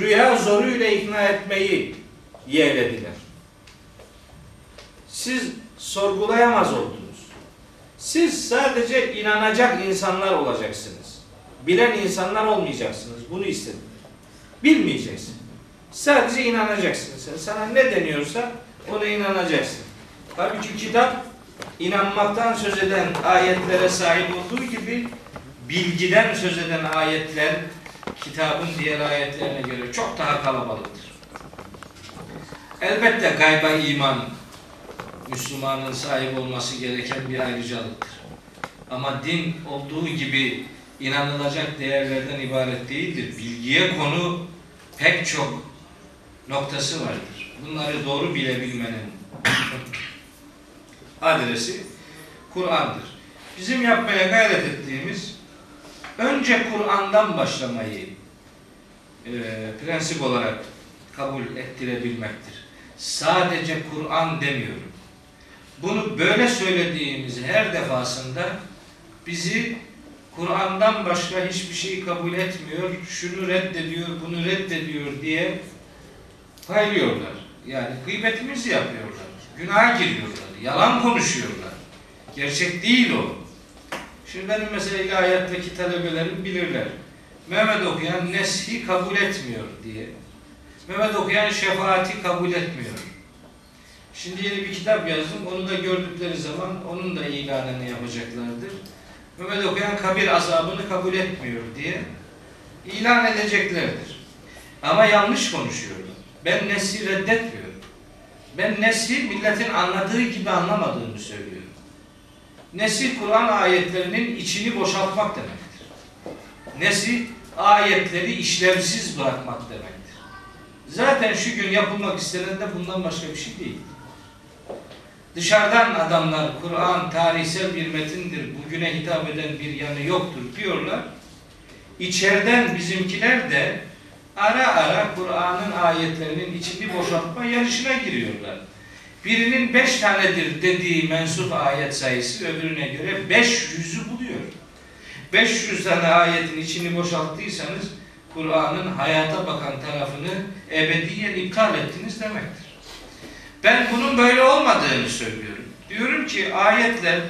Speaker 1: rüya zoruyla ikna etmeyi yeğlediler. Siz sorgulayamaz oldunuz. Siz sadece inanacak insanlar olacaksınız. Bilen insanlar olmayacaksınız. Bunu istedim. Bilmeyeceksin. Sadece inanacaksın sen. Sana ne deniyorsa ona inanacaksın. Halbuki kitap inanmaktan söz eden ayetlere sahip olduğu gibi bilgiden söz eden ayetler kitabın diğer ayetlerine göre çok daha kalabalıktır. Elbette gayba iman Müslümanın sahip olması gereken bir ayrıcalıktır. Ama din olduğu gibi inanılacak değerlerden ibaret değildir. Bilgiye konu pek çok noktası vardır. Bunları doğru bilebilmenin adresi Kur'an'dır. Bizim yapmaya gayret ettiğimiz önce Kur'an'dan başlamayı e, prensip olarak kabul ettirebilmektir. Sadece Kur'an demiyorum. Bunu böyle söylediğimiz her defasında bizi Kur'an'dan başka hiçbir şeyi kabul etmiyor, şunu reddediyor, bunu reddediyor diye paylıyorlar. Yani gıybetimizi yapıyorlar. Günaha giriyorlar. Yalan konuşuyorlar. Gerçek değil o. Şimdi benim mesela ilahiyattaki talebelerim bilirler. Mehmet okuyan neshi kabul etmiyor diye. Mehmet okuyan şefaati kabul etmiyor. Şimdi yeni bir kitap yazdım. Onu da gördükleri zaman onun da ilanını yapacaklardır. Mehmet okuyan kabir azabını kabul etmiyor diye ilan edeceklerdir. Ama yanlış konuşuyorlar. Ben nesli reddetmiyorum. Ben nesli milletin anladığı gibi anlamadığını söylüyorum. Nesil Kur'an ayetlerinin içini boşaltmak demektir. Nesil ayetleri işlevsiz bırakmak demektir. Zaten şu gün yapılmak istenen de bundan başka bir şey değil. Dışarıdan adamlar Kur'an tarihsel bir metindir, bugüne hitap eden bir yanı yoktur diyorlar. İçeriden bizimkiler de ara ara Kur'an'ın ayetlerinin içini boşaltma yarışına giriyorlar. Birinin beş tanedir dediği mensup ayet sayısı öbürüne göre 500'ü buluyor. 500 tane ayetin içini boşalttıysanız Kur'an'ın hayata bakan tarafını ebediyen iptal ettiniz demektir. Ben bunun böyle olmadığını söylüyorum. Diyorum ki ayetler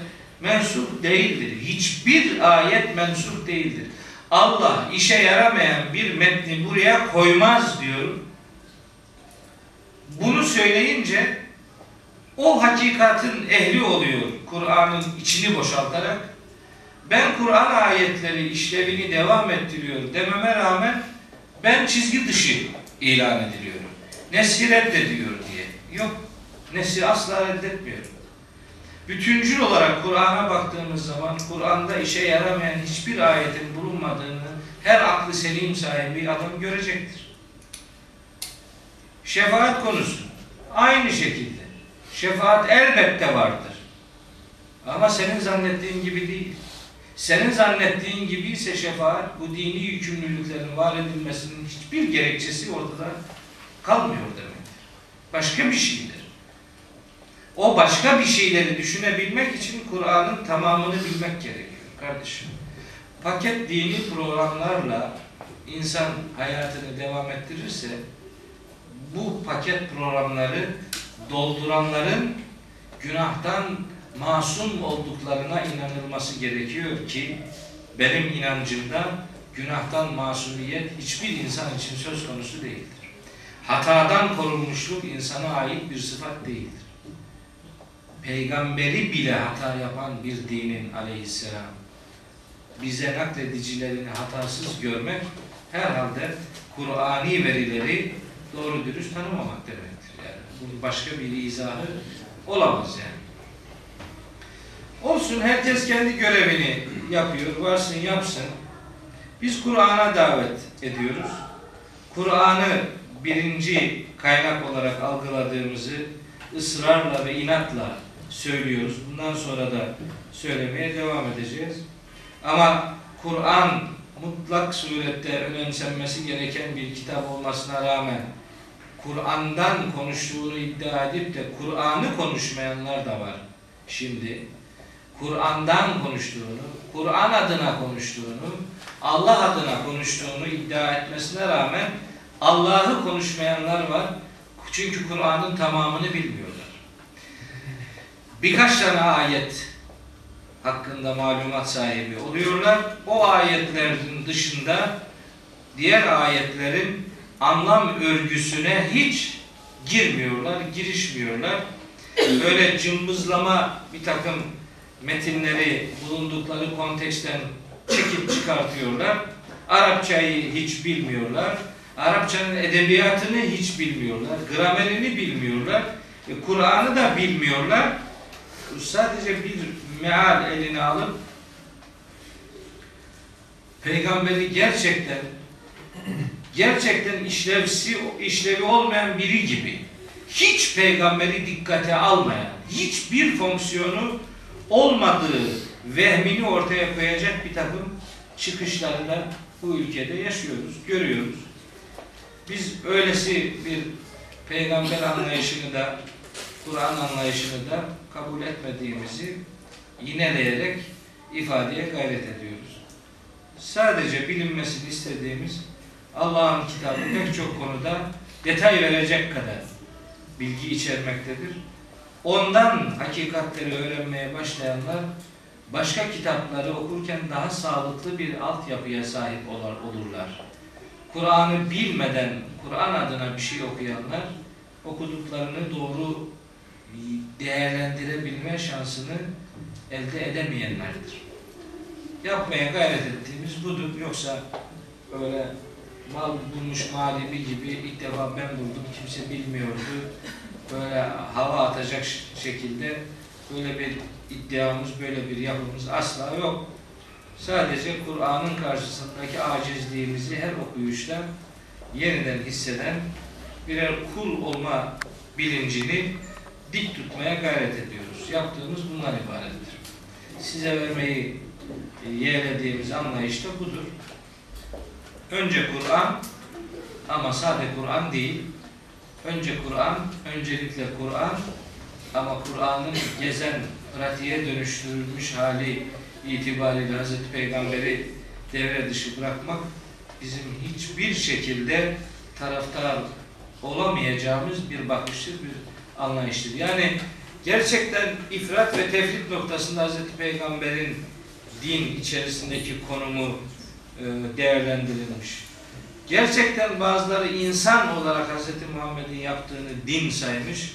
Speaker 1: mensup değildir. Hiçbir ayet mensup değildir. Allah işe yaramayan bir metni buraya koymaz diyorum. Bunu söyleyince o hakikatin ehli oluyor Kur'an'ın içini boşaltarak. Ben Kur'an ayetleri işlevini devam ettiriyor dememe rağmen ben çizgi dışı ilan ediliyorum. Nesli reddediyor diye. Yok. Nesli asla reddetmiyor. Bütüncül olarak Kur'an'a baktığımız zaman Kur'an'da işe yaramayan hiçbir ayetin bulunmadığını her aklı selim sahibi adam görecektir. Şefaat konusu aynı şekilde. Şefaat elbette vardır. Ama senin zannettiğin gibi değil. Senin zannettiğin gibi ise şefaat bu dini yükümlülüklerin var edilmesinin hiçbir gerekçesi ortada kalmıyor demektir. Başka bir şeydir. O başka bir şeyleri düşünebilmek için Kur'an'ın tamamını bilmek gerekiyor kardeşim. Paket dini programlarla insan hayatını devam ettirirse bu paket programları dolduranların günahtan masum olduklarına inanılması gerekiyor ki benim inancımda günahtan masumiyet hiçbir insan için söz konusu değildir. Hatadan korunmuşluk insana ait bir sıfat değildir. Peygamberi bile hata yapan bir dinin aleyhisselam bize nakledicilerini hatasız görmek herhalde Kur'ani verileri doğru dürüst tanımamak demektir. Yani bunun başka bir izahı olamaz yani. Olsun herkes kendi görevini yapıyor, varsın yapsın. Biz Kur'an'a davet ediyoruz. Kur'an'ı birinci kaynak olarak algıladığımızı ısrarla ve inatla söylüyoruz. Bundan sonra da söylemeye devam edeceğiz. Ama Kur'an mutlak surette önemsenmesi gereken bir kitap olmasına rağmen Kur'an'dan konuştuğunu iddia edip de Kur'an'ı konuşmayanlar da var şimdi. Kur'an'dan konuştuğunu, Kur'an adına konuştuğunu, Allah adına konuştuğunu iddia etmesine rağmen Allah'ı konuşmayanlar var. Çünkü Kur'an'ın tamamını bilmiyorlar. Birkaç tane ayet hakkında malumat sahibi oluyorlar. O ayetlerin dışında diğer ayetlerin anlam örgüsüne hiç girmiyorlar, girişmiyorlar. Böyle cımbızlama bir takım metinleri bulundukları konteksten çekip çıkartıyorlar. Arapçayı hiç bilmiyorlar. Arapçanın edebiyatını hiç bilmiyorlar. Gramerini bilmiyorlar. E, Kur'an'ı da bilmiyorlar. Sadece bir meal eline alıp peygamberi gerçekten gerçekten işlevsi işlevi olmayan biri gibi hiç peygamberi dikkate almayan, hiçbir fonksiyonu olmadığı vehmini ortaya koyacak bir takım çıkışları da bu ülkede yaşıyoruz, görüyoruz. Biz öylesi bir peygamber anlayışını da Kur'an anlayışını da kabul etmediğimizi yineleyerek ifadeye gayret ediyoruz. Sadece bilinmesini istediğimiz Allah'ın kitabı pek çok konuda detay verecek kadar bilgi içermektedir. Ondan hakikatleri öğrenmeye başlayanlar başka kitapları okurken daha sağlıklı bir altyapıya sahip olurlar. Kur'an'ı bilmeden Kur'an adına bir şey okuyanlar okuduklarını doğru değerlendirebilme şansını elde edemeyenlerdir. Yapmaya gayret ettiğimiz budur. Yoksa öyle mal bulmuş malibi gibi ilk defa ben buldum kimse bilmiyordu. Böyle hava atacak şekilde böyle bir iddiamız, böyle bir yapımız asla yok. Sadece Kur'an'ın karşısındaki acizliğimizi her okuyuşta yeniden hisseden birer kul olma bilincini dik tutmaya gayret ediyoruz. Yaptığımız bunlar ibarettir. Size vermeyi e, yeğlediğimiz anlayış da budur. Önce Kur'an ama sade Kur'an değil. Önce Kur'an, öncelikle Kur'an ama Kur'an'ın gezen, pratiğe dönüştürülmüş hali itibariyle Hazreti Peygamber'i devre dışı bırakmak bizim hiçbir şekilde taraftar olamayacağımız bir bakıştır, bir anlayıştır. Yani gerçekten ifrat ve tefrit noktasında Hazreti Peygamber'in din içerisindeki konumu e, değerlendirilmiş. Gerçekten bazıları insan olarak Hz. Muhammed'in yaptığını din saymış.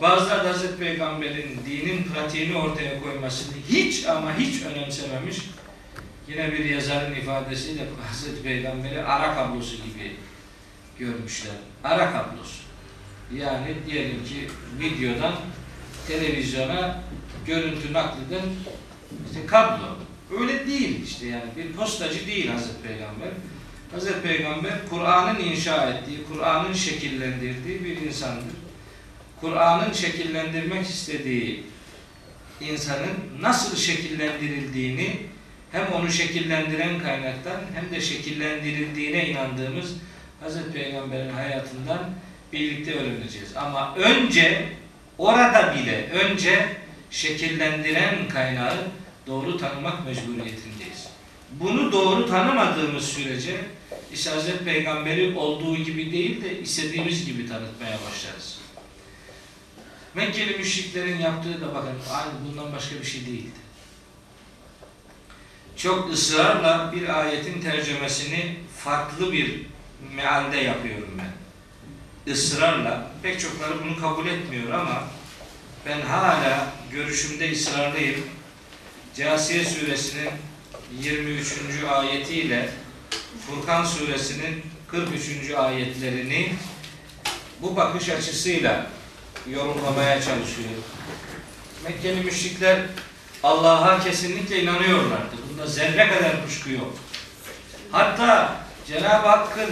Speaker 1: Bazıları da Hz. Peygamber'in dinin pratiğini ortaya koymasını hiç ama hiç önemsememiş. Yine bir yazarın ifadesiyle Hz. Peygamber'i ara kablosu gibi görmüşler. Ara kablosu. Yani diyelim ki videodan televizyona görüntü nakleden işte kablo. Öyle değil işte yani. Bir postacı değil Hazreti Peygamber. Hazreti Peygamber Kur'an'ın inşa ettiği, Kur'an'ın şekillendirdiği bir insandır. Kur'an'ın şekillendirmek istediği insanın nasıl şekillendirildiğini hem onu şekillendiren kaynaktan hem de şekillendirildiğine inandığımız Hazreti Peygamber'in hayatından birlikte öğreneceğiz. Ama önce orada bile önce şekillendiren kaynağı doğru tanımak mecburiyetindeyiz. Bunu doğru tanımadığımız sürece işte Hazreti Peygamber'i olduğu gibi değil de istediğimiz gibi tanıtmaya başlarız. Mekkeli müşriklerin yaptığı da bakın aynı bundan başka bir şey değildi. Çok ısrarla bir ayetin tercümesini farklı bir mealde yapıyorum ben. Israrla, pek çokları bunu kabul etmiyor ama ben hala görüşümde ısrarlıyım. Câsiye suresinin 23. ayetiyle Furkan suresinin 43. ayetlerini bu bakış açısıyla yorumlamaya çalışıyorum. Mekkeli müşrikler Allah'a kesinlikle inanıyorlardı. Bunda zerre kadar kuşku yok. Hatta Cenab-ı Hakk'ın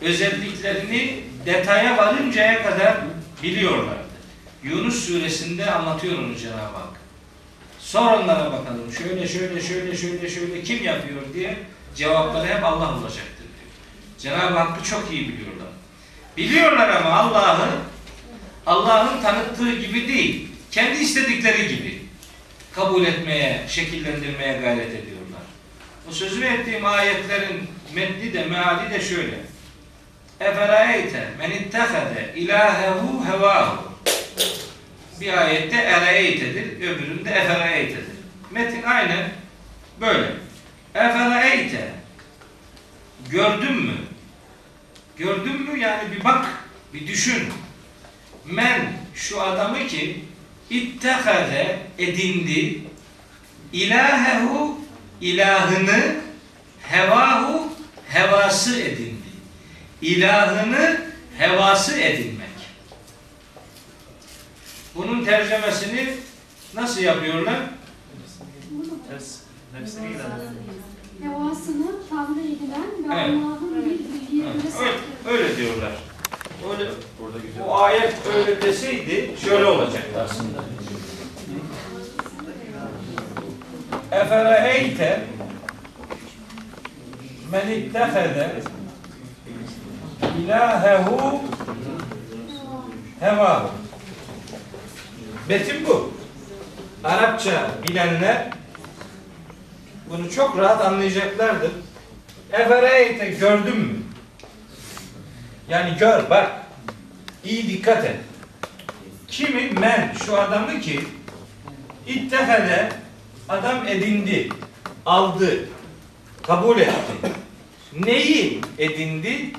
Speaker 1: özelliklerini detaya varıncaya kadar biliyorlardı. Yunus suresinde anlatıyor onu Cenab-ı Hak. Sor onlara bakalım. Şöyle şöyle şöyle şöyle şöyle kim yapıyor diye cevapları hep Allah olacaktır diyor. Cenab-ı Hakk'ı çok iyi biliyorlar. Biliyorlar ama Allah'ı Allah'ın tanıttığı gibi değil, kendi istedikleri gibi kabul etmeye, şekillendirmeye gayret ediyorlar. O sözünü ettiğim ayetlerin metni de meali de şöyle. Eferayte men ittehade ilahehu hevahu bir ayette ereytedir, öbüründe efereytedir. Metin aynen böyle. Efereyte gördün mü? Gördün mü? Yani bir bak, bir düşün. Men şu adamı ki ittehade edindi ilahehu ilahını hevahu hevası edindi. İlahını hevası edinmek. Bunun tercümesini nasıl yapıyorlar?
Speaker 4: Nefsine ilan
Speaker 3: Hevasını tabir edilen ve
Speaker 1: Evet.
Speaker 3: Allah'ın bir bilgiye göre
Speaker 1: Öyle, öyle diyorlar. Öyle,
Speaker 4: Burada güzel.
Speaker 1: o ayet öyle deseydi şöyle olacaktı aslında. Efereyte men ittehede ilahehu hevahu. Metin bu. Arapça bilenler bunu çok rahat anlayacaklardır. Efereyte gördün mü? Yani gör bak. İyi dikkat et. Kimi men şu adamı ki ittehede adam edindi, aldı, kabul etti. Neyi edindi?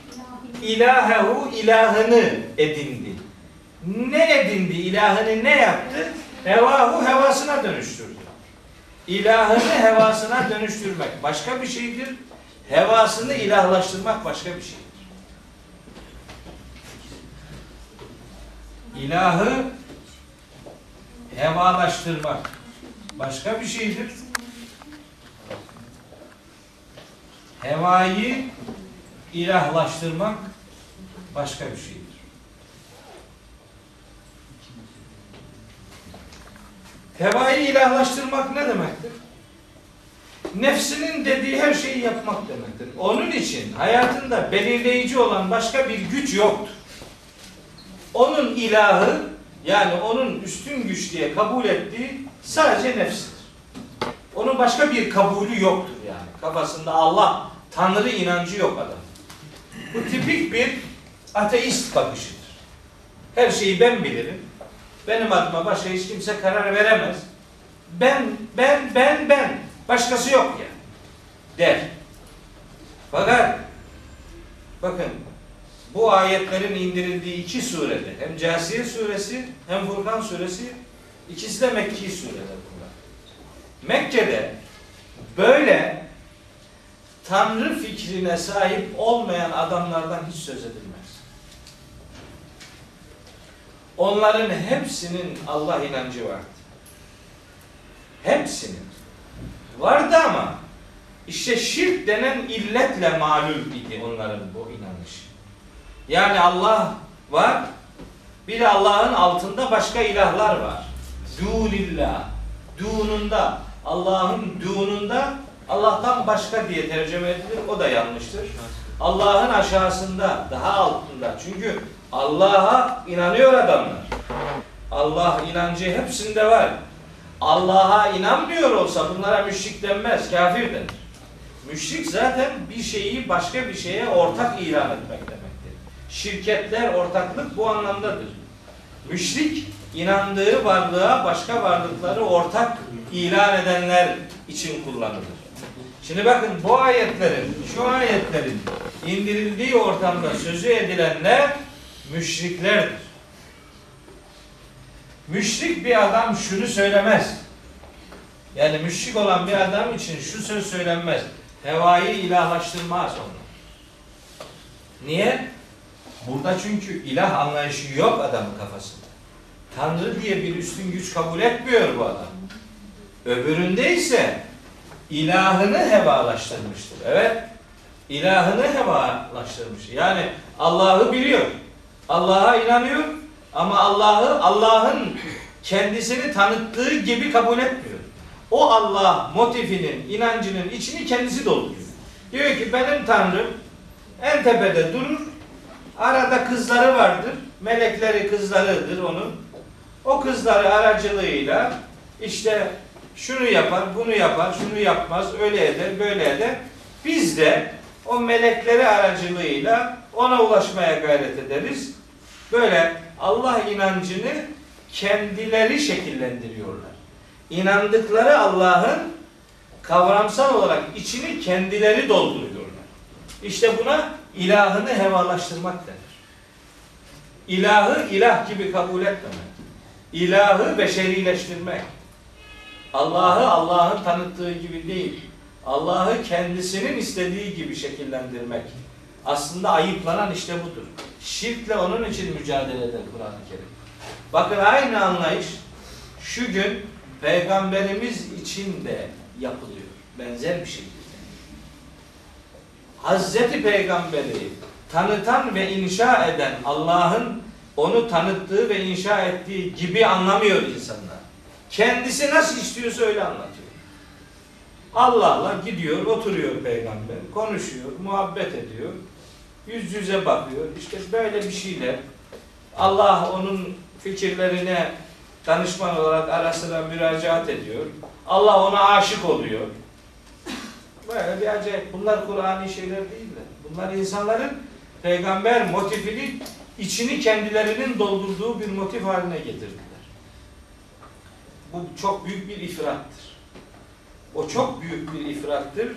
Speaker 1: İlahehu ilahını edindi. Ne edindi? İlahını ne yaptı? Hevahu hevasına dönüştürdü. İlahını hevasına dönüştürmek başka bir şeydir. Hevasını ilahlaştırmak başka bir şeydir. İlahı hevalaştırmak başka bir şeydir. Hevayı ilahlaştırmak başka bir şeydir. Hevayı ilahlaştırmak ne demektir? Nefsinin dediği her şeyi yapmak demektir. Onun için hayatında belirleyici olan başka bir güç yoktur. Onun ilahı yani onun üstün güç diye kabul ettiği sadece nefsidir. Onun başka bir kabulü yoktur yani. Kafasında Allah, Tanrı inancı yok adam. Bu tipik bir ateist bakışıdır. Her şeyi ben bilirim. Benim adıma başka hiç kimse karar veremez. Ben, ben, ben, ben. Başkası yok yani. Der. Fakat bakın bu ayetlerin indirildiği iki surede hem Câsiye suresi hem Furkan suresi ikisi de Mekki sureler bunlar. Mekke'de böyle Tanrı fikrine sahip olmayan adamlardan hiç söz edilmez. Onların hepsinin Allah inancı vardı. Hepsinin. Vardı ama işte şirk denen illetle malul idi onların bu inanışı. Yani Allah var, bir de Allah'ın altında başka ilahlar var. Dûlillah, dununda, Allah'ın dununda Allah'tan başka diye tercüme edilir. O da yanlıştır. Allah'ın aşağısında, daha altında. Çünkü Allah'a inanıyor adamlar. Allah inancı hepsinde var. Allah'a inanmıyor olsa bunlara müşrik denmez, kafir denir. Müşrik zaten bir şeyi başka bir şeye ortak ilan etmek demektir. Şirketler, ortaklık bu anlamdadır. Müşrik inandığı varlığa başka varlıkları ortak ilan edenler için kullanılır. Şimdi bakın bu ayetlerin, şu ayetlerin indirildiği ortamda sözü edilenler müşriklerdir. Müşrik bir adam şunu söylemez. Yani müşrik olan bir adam için şu söz söylenmez. Hevayı ilahlaştırmaz onu. Niye? Burada çünkü ilah anlayışı yok adamın kafasında. Tanrı diye bir üstün güç kabul etmiyor bu adam. Öbüründe ise ilahını hevalaştırmıştır. Evet. İlahını hevalaştırmış. Yani Allah'ı biliyor. Allah'a inanıyor ama Allah'ı Allah'ın kendisini tanıttığı gibi kabul etmiyor. O Allah motifinin, inancının içini kendisi dolduruyor. Diyor ki benim Tanrım en tepede durur. Arada kızları vardır. Melekleri kızlarıdır onun. O kızları aracılığıyla işte şunu yapar, bunu yapar, şunu yapmaz, öyle eder, böyle eder. Biz de o melekleri aracılığıyla ona ulaşmaya gayret ederiz. Böyle Allah inancını kendileri şekillendiriyorlar. İnandıkları Allah'ın kavramsal olarak içini kendileri dolduruyorlar. İşte buna ilahını hevalaştırmak denir. İlahı ilah gibi kabul etmemek. İlahı beşerileştirmek. Allah'ı Allah'ın tanıttığı gibi değil. Allah'ı kendisinin istediği gibi şekillendirmek. Aslında ayıplanan işte budur. Şirkle onun için mücadele eder Kur'an-ı Kerim. Bakın aynı anlayış şu gün Peygamberimiz için de yapılıyor. Benzer bir şekilde. Hazreti Peygamberi tanıtan ve inşa eden Allah'ın onu tanıttığı ve inşa ettiği gibi anlamıyor insanlar. Kendisi nasıl istiyorsa öyle anlatıyor. Allah'la gidiyor, oturuyor peygamber, konuşuyor, muhabbet ediyor. Yüz yüze bakıyor. İşte böyle bir şeyler. Allah onun fikirlerine danışman olarak ara sıra müracaat ediyor. Allah ona aşık oluyor. Böyle bir acayip. Bunlar Kur'an'i şeyler değiller. Bunlar insanların peygamber motifini içini kendilerinin doldurduğu bir motif haline getirdiler. Bu çok büyük bir ifrattır. O çok büyük bir ifrattır.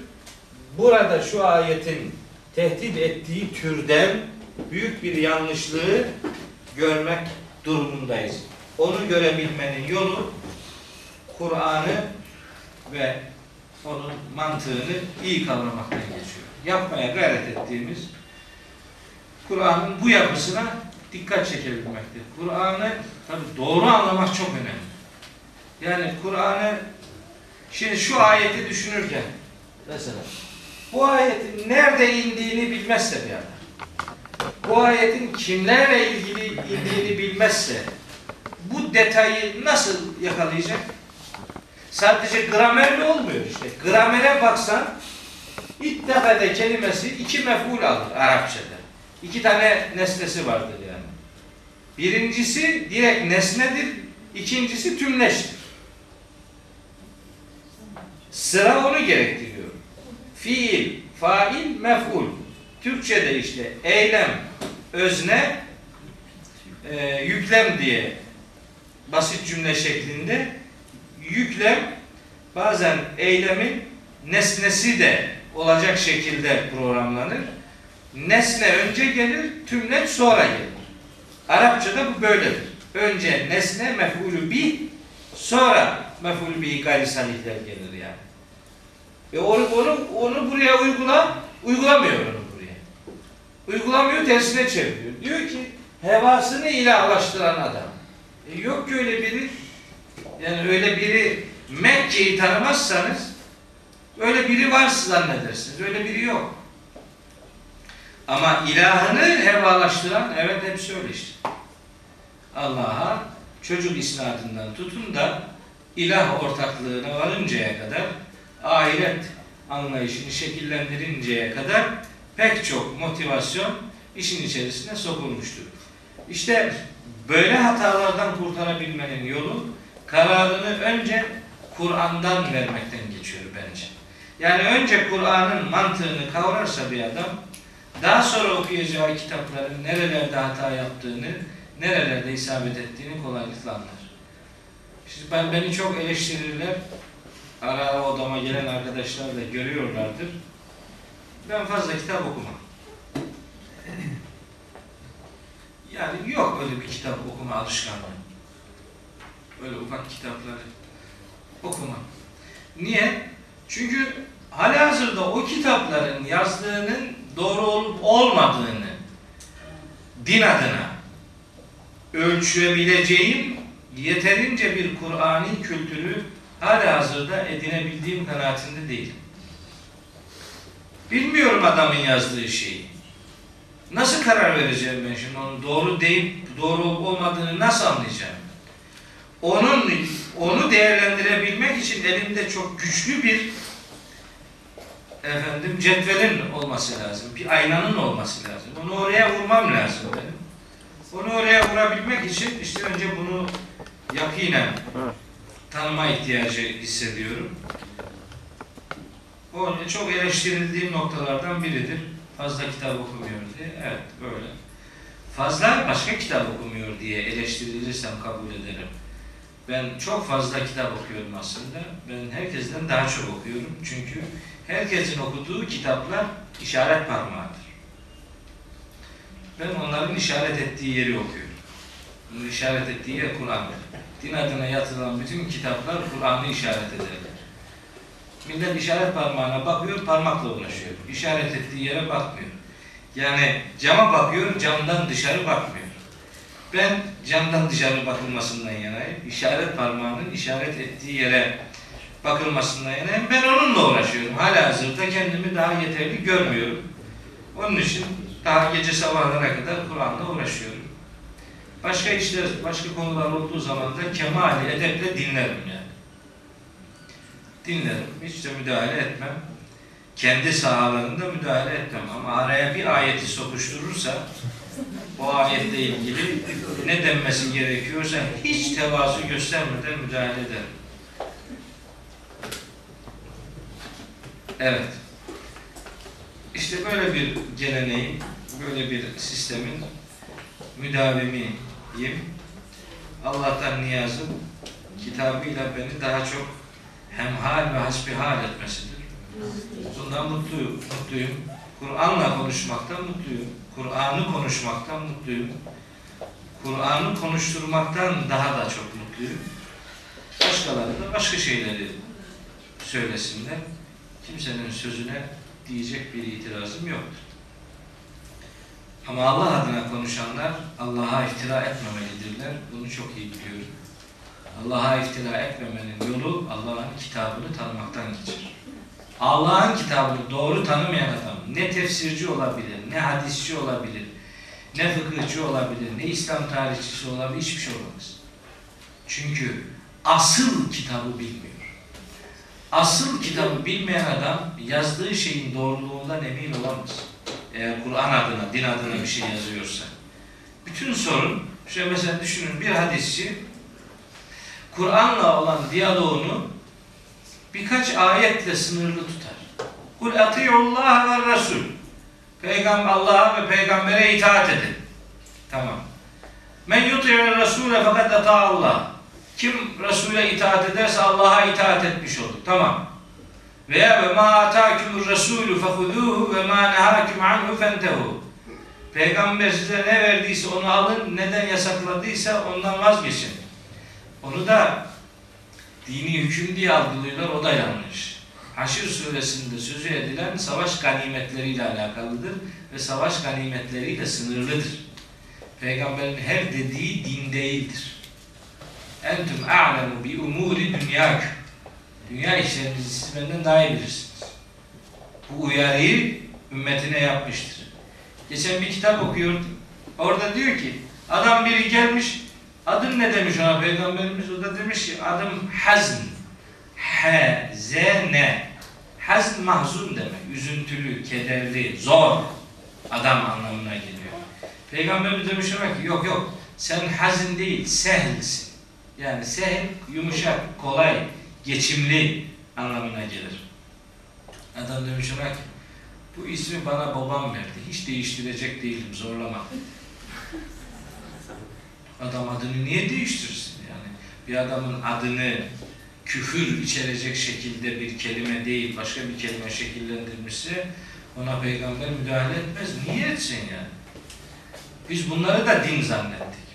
Speaker 1: Burada şu ayetin tehdit ettiği türden büyük bir yanlışlığı görmek durumundayız. Onu görebilmenin yolu Kur'an'ı ve onun mantığını iyi kavramaktan geçiyor. Yapmaya gayret ettiğimiz Kur'an'ın bu yapısına dikkat çekebilmektir. Kur'an'ı tabi doğru anlamak çok önemli. Yani Kur'an'ı şimdi şu ayeti düşünürken mesela bu ayetin nerede indiğini bilmezse bir adam bu ayetin kimlerle ilgili indiğini bilmezse bu detayı nasıl yakalayacak? Sadece gramerle olmuyor işte. Gramere baksan İttehade kelimesi iki mef'ul alır Arapçada. İki tane nesnesi vardır yani. Birincisi direkt nesnedir, ikincisi tümleştir. Sıra onu gerektiriyor. Fiil, fail, mef'ul. Türkçe'de işte eylem, özne, e, yüklem diye basit cümle şeklinde yüklem bazen eylemin nesnesi de olacak şekilde programlanır. Nesne önce gelir, tümleç sonra gelir. Arapçada bu böyledir. Önce nesne mef'ulü bi, sonra mef'ulü bi gayri salihler gelir. Ve onu, onu, onu buraya uygula, uygulamıyor onu buraya. Uygulamıyor, tersine çeviriyor. Diyor ki, hevasını ilahlaştıran adam. E yok ki öyle biri. Yani öyle biri Mekke'yi tanımazsanız öyle biri var zannedersiniz. Öyle biri yok. Ama ilahını hevalaştıran evet hepsi öyle işte. Allah'a çocuk isnadından tutun da ilah ortaklığına varıncaya kadar ahiret anlayışını şekillendirinceye kadar pek çok motivasyon işin içerisine sokulmuştur. İşte böyle hatalardan kurtarabilmenin yolu kararını önce Kur'an'dan vermekten geçiyor bence. Yani önce Kur'an'ın mantığını kavrarsa bir adam daha sonra okuyacağı kitapların nerelerde hata yaptığını, nerelerde isabet ettiğini kolaylıkla anlar. İşte ben beni çok eleştirirler. Ara odama gelen arkadaşlar da görüyorlardır. Ben fazla kitap okumam. Yani yok öyle bir kitap okuma alışkanlığı. Öyle ufak kitapları okumam. Niye? Çünkü halihazırda o kitapların yazdığının doğru olup olmadığını din adına ölçülebileceğim yeterince bir Kur'ani kültürü halihazırda edinebildiğim kanaatinde değilim. Bilmiyorum adamın yazdığı şeyi. Nasıl karar vereceğim ben şimdi onu doğru deyip doğru olup olmadığını nasıl anlayacağım? Onun onu değerlendirebilmek için elimde çok güçlü bir efendim cetvelin olması lazım. Bir aynanın olması lazım. Onu oraya vurmam lazım benim. Onu oraya vurabilmek için işte önce bunu yakinen tanıma ihtiyacı hissediyorum. O çok eleştirildiğim noktalardan biridir. Fazla kitap okumuyor diye. Evet böyle. Fazla başka kitap okumuyor diye eleştirilirsem kabul ederim. Ben çok fazla kitap okuyorum aslında. Ben herkesten daha çok okuyorum. Çünkü herkesin okuduğu kitaplar işaret parmağıdır. Ben onların işaret ettiği yeri okuyorum. Bunun işaret ettiği yer Kur'an'dır. Din adına yatılan bütün kitaplar Kur'an'ı işaret ederler. Millet işaret parmağına bakıyor, parmakla uğraşıyor. İşaret ettiği yere bakmıyor. Yani cama bakıyor, camdan dışarı bakmıyor. Ben camdan dışarı bakılmasından yanayım. İşaret parmağının işaret ettiği yere bakılmasından yanayım. Ben onunla uğraşıyorum. Hala hazırda kendimi daha yeterli görmüyorum. Onun için daha gece sabahlara kadar Kur'an'la uğraşıyorum. Başka işler, başka konular olduğu zaman da kemali edeple dinlerim yani. Dinlerim. Hiç de müdahale etmem. kendi sahalarında müdahale etmem. Ama araya bir ayeti sokuşturursa o ayetle ilgili ne denmesi gerekiyorsa hiç tevazu göstermeden müdahale ederim. Evet. İşte böyle bir geleneğin, böyle bir sistemin müdavimiyim. Allah'tan niyazım kitabıyla beni daha çok hemhal ve hasbihal etmesidir. Bundan mutluyum. mutluyum. Kur'an'la konuşmaktan mutluyum. Kur'an'ı konuşmaktan mutluyum. Kur'an'ı konuşturmaktan daha da çok mutluyum. Başkaları da başka şeyleri söylesinler. Kimsenin sözüne diyecek bir itirazım yoktur. Ama Allah adına konuşanlar Allah'a iftira etmemelidirler. Bunu çok iyi biliyorum. Allah'a iftira etmemenin yolu Allah'ın kitabını tanımaktan geçer. Allah'ın kitabını doğru tanımayan adam ne tefsirci olabilir, ne hadisçi olabilir, ne fıkıhçı olabilir, ne İslam tarihçisi olabilir, hiçbir şey olamaz. Çünkü asıl kitabı bilmiyor. Asıl kitabı bilmeyen adam yazdığı şeyin doğruluğundan emin olamaz. Eğer Kur'an adına, din adına bir şey yazıyorsa. Bütün sorun, şöyle mesela düşünün bir hadisçi Kur'an'la olan diyaloğunu birkaç ayetle sınırlı tutar. Kul atiyullah ve Resul. Peygamber Allah'a ve peygambere itaat edin. Tamam. Men yuti'ir Resule fakat Allah. Kim Resul'e itaat ederse Allah'a itaat etmiş olur. Tamam. Veya ve ma atakumur Resulü fehuduhu ve ma nehakum anhu fentehu. Peygamber size ne verdiyse onu alın, neden yasakladıysa ondan vazgeçin. Onu da dini hüküm diye algılıyorlar, o da yanlış. Haşr suresinde sözü edilen savaş ganimetleriyle alakalıdır ve savaş ganimetleri de sınırlıdır. Peygamberin her dediği din değildir. Entüm a'lemu bi umuri dünyaküm. Dünya işlerinizi siz benden daha iyi bilirsiniz. Bu uyarıyı ümmetine yapmıştır. Geçen bir kitap okuyordum. Orada diyor ki adam biri gelmiş adın ne demiş ona peygamberimiz o da demiş ki adım hazn H Z N hazn mahzun demek üzüntülü, kederli, zor adam anlamına geliyor. Peygamberimiz demiş ona ki yok yok sen hazin değil sehlsin. Yani sehl yumuşak, kolay, geçimli anlamına gelir. Adam demiş ona ki bu ismi bana babam verdi. Hiç değiştirecek değilim. Zorlama. Adam adını niye değiştirsin? Yani bir adamın adını küfür içerecek şekilde bir kelime değil, başka bir kelime şekillendirmişse ona peygamber müdahale etmez. Niye etsin yani? Biz bunları da din zannettik.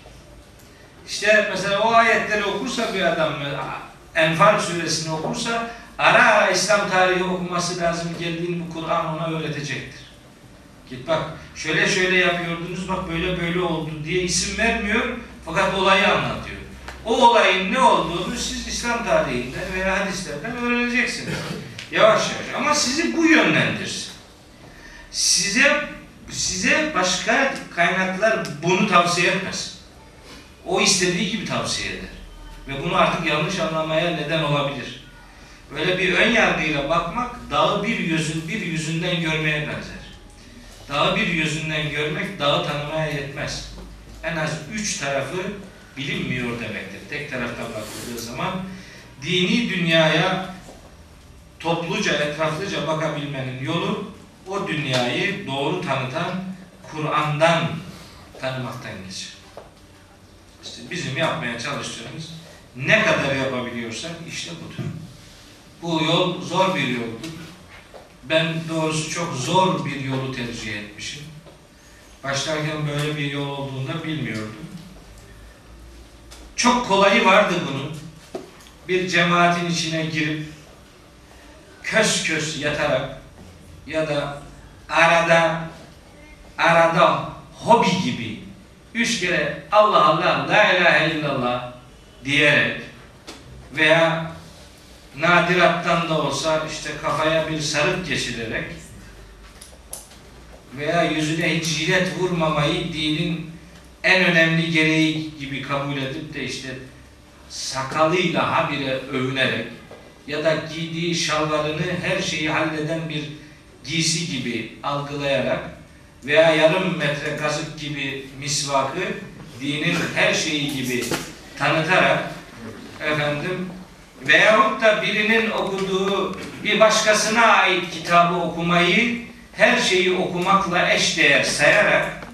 Speaker 1: İşte mesela o ayetleri okursa bir adam Enfal suresini okursa ara ara İslam tarihi okuması lazım geldiğini bu Kur'an ona öğretecektir. Git bak şöyle şöyle yapıyordunuz bak böyle böyle oldu diye isim vermiyor fakat olayı anlatıyor. O olayın ne olduğunu siz İslam tarihinden veya hadislerden öğreneceksiniz. Yavaş yavaş ama sizi bu yönlendirsin. Size size başka kaynaklar bunu tavsiye etmez. O istediği gibi tavsiye eder. Ve bunu artık yanlış anlamaya neden olabilir. Böyle bir ön yargıyla bakmak dağı bir yüzün bir yüzünden görmeye benzer. Dağı bir yüzünden görmek dağı tanımaya yetmez. En az üç tarafı bilinmiyor demektir. Tek taraftan bakıldığı zaman dini dünyaya topluca, etraflıca bakabilmenin yolu o dünyayı doğru tanıtan Kur'an'dan tanımaktan geçer. İşte bizim yapmaya çalıştığımız ne kadar yapabiliyorsak işte budur. Bu yol zor bir yoldur. Ben doğrusu çok zor bir yolu tercih etmişim. Başlarken böyle bir yol olduğunu bilmiyordum. Çok kolayı vardı bunun. Bir cemaatin içine girip kös kös yatarak ya da arada arada hobi gibi üç kere Allah Allah la ilahe illallah diyerek veya nadirattan da olsa işte kafaya bir sarık geçirerek veya yüzüne hiç jilet vurmamayı dinin en önemli gereği gibi kabul edip de işte sakalıyla habire övünerek ya da giydiği şalvarını her şeyi halleden bir giysi gibi algılayarak veya yarım metre kazık gibi misvakı dinin her şeyi gibi tanıtarak efendim veyahut da birinin okuduğu bir başkasına ait kitabı okumayı her şeyi okumakla eşdeğer sayarak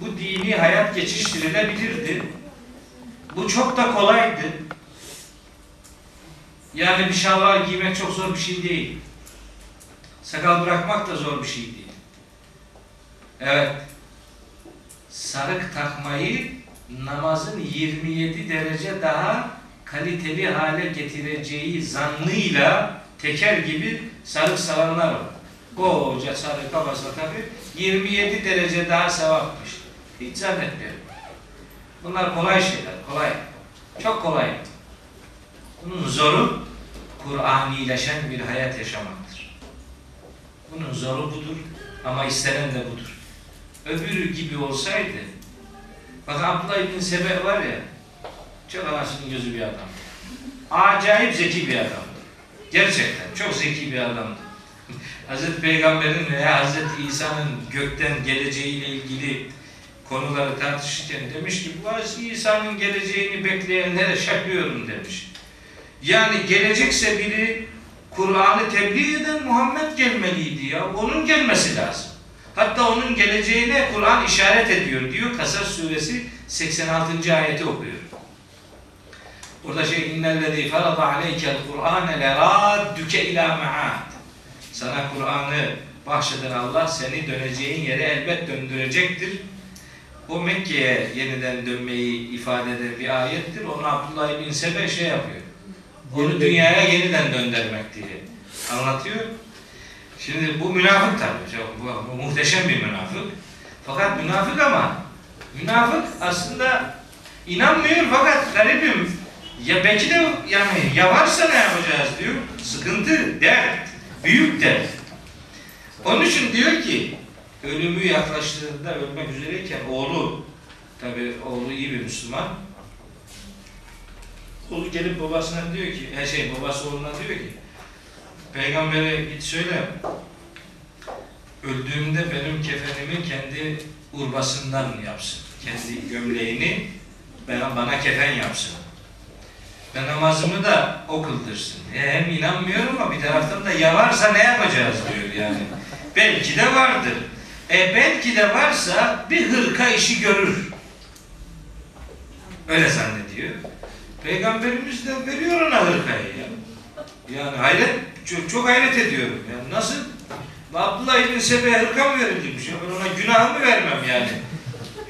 Speaker 1: bu dini hayat geçiştirilebilirdi. Bu çok da kolaydı. Yani bir şalvar giymek çok zor bir şey değil. Sakal bırakmak da zor bir şey değil. Evet. Sarık takmayı namazın 27 derece daha kaliteli hale getireceği zannıyla teker gibi sarık saranlar var. Koca sarık kafasına tabi 27 derece daha sevapmış. Hiç zannetmiyorum. Bunlar kolay şeyler, kolay. Çok kolay. Bunun zoru Kur'anileşen bir hayat yaşamaktır. Bunun zoru budur ama istenen de budur. Öbürü gibi olsaydı bak Abdullah İbn Sebe var ya çok anasının gözü bir adam. Acayip zeki bir adam. Gerçekten çok zeki bir adamdı. Hazreti Peygamber'in veya Hazreti İsa'nın gökten geleceğiyle ilgili konuları tartışırken demiş ki bu Hazreti İsa'nın geleceğini bekleyenlere şakıyorum demiş. Yani gelecekse biri Kur'an'ı tebliğ eden Muhammed gelmeliydi ya. Onun gelmesi lazım. Hatta onun geleceğine Kur'an işaret ediyor diyor. Kasas suresi 86. ayeti okuyor. Orada şey innellezî ferada aleykel Kur'ane lerâddüke ilâ me'âd. Sana Kur'an'ı bahşeden Allah seni döneceğin yere elbet döndürecektir. O Mekke'ye yeniden dönmeyi ifade eden bir ayettir. Onu Abdullah bin Sebe şey yapıyor. Onu dünyaya yeniden döndürmek diye anlatıyor. Şimdi bu münafık tabii. Bu, bu muhteşem bir münafık. Fakat münafık ama münafık aslında inanmıyor fakat garibim ya belki de yani ya varsa ne yapacağız diyor. Sıkıntı, dert, büyük dert. Onun için diyor ki ölümü yaklaştığında ölmek üzereyken oğlu tabi oğlu iyi bir Müslüman oğlu gelip babasına diyor ki her şey babası oğluna diyor ki peygambere git söyle öldüğümde benim kefenimi kendi urbasından yapsın. Kendi gömleğini bana, bana kefen yapsın. Ve namazımı da o kıldırsın. E, hem inanmıyorum ama bir taraftan da ya varsa ne yapacağız diyor yani. Belki de vardır. E belki de varsa bir hırka işi görür. Öyle zannediyor. Peygamberimiz de veriyor ona hırkayı ya. Yani hayret, çok, çok hayret ediyorum. Yani nasıl? Abdullah İbni Sebe'ye hırka mı verilmiş? Ya Ben ona günahımı vermem yani.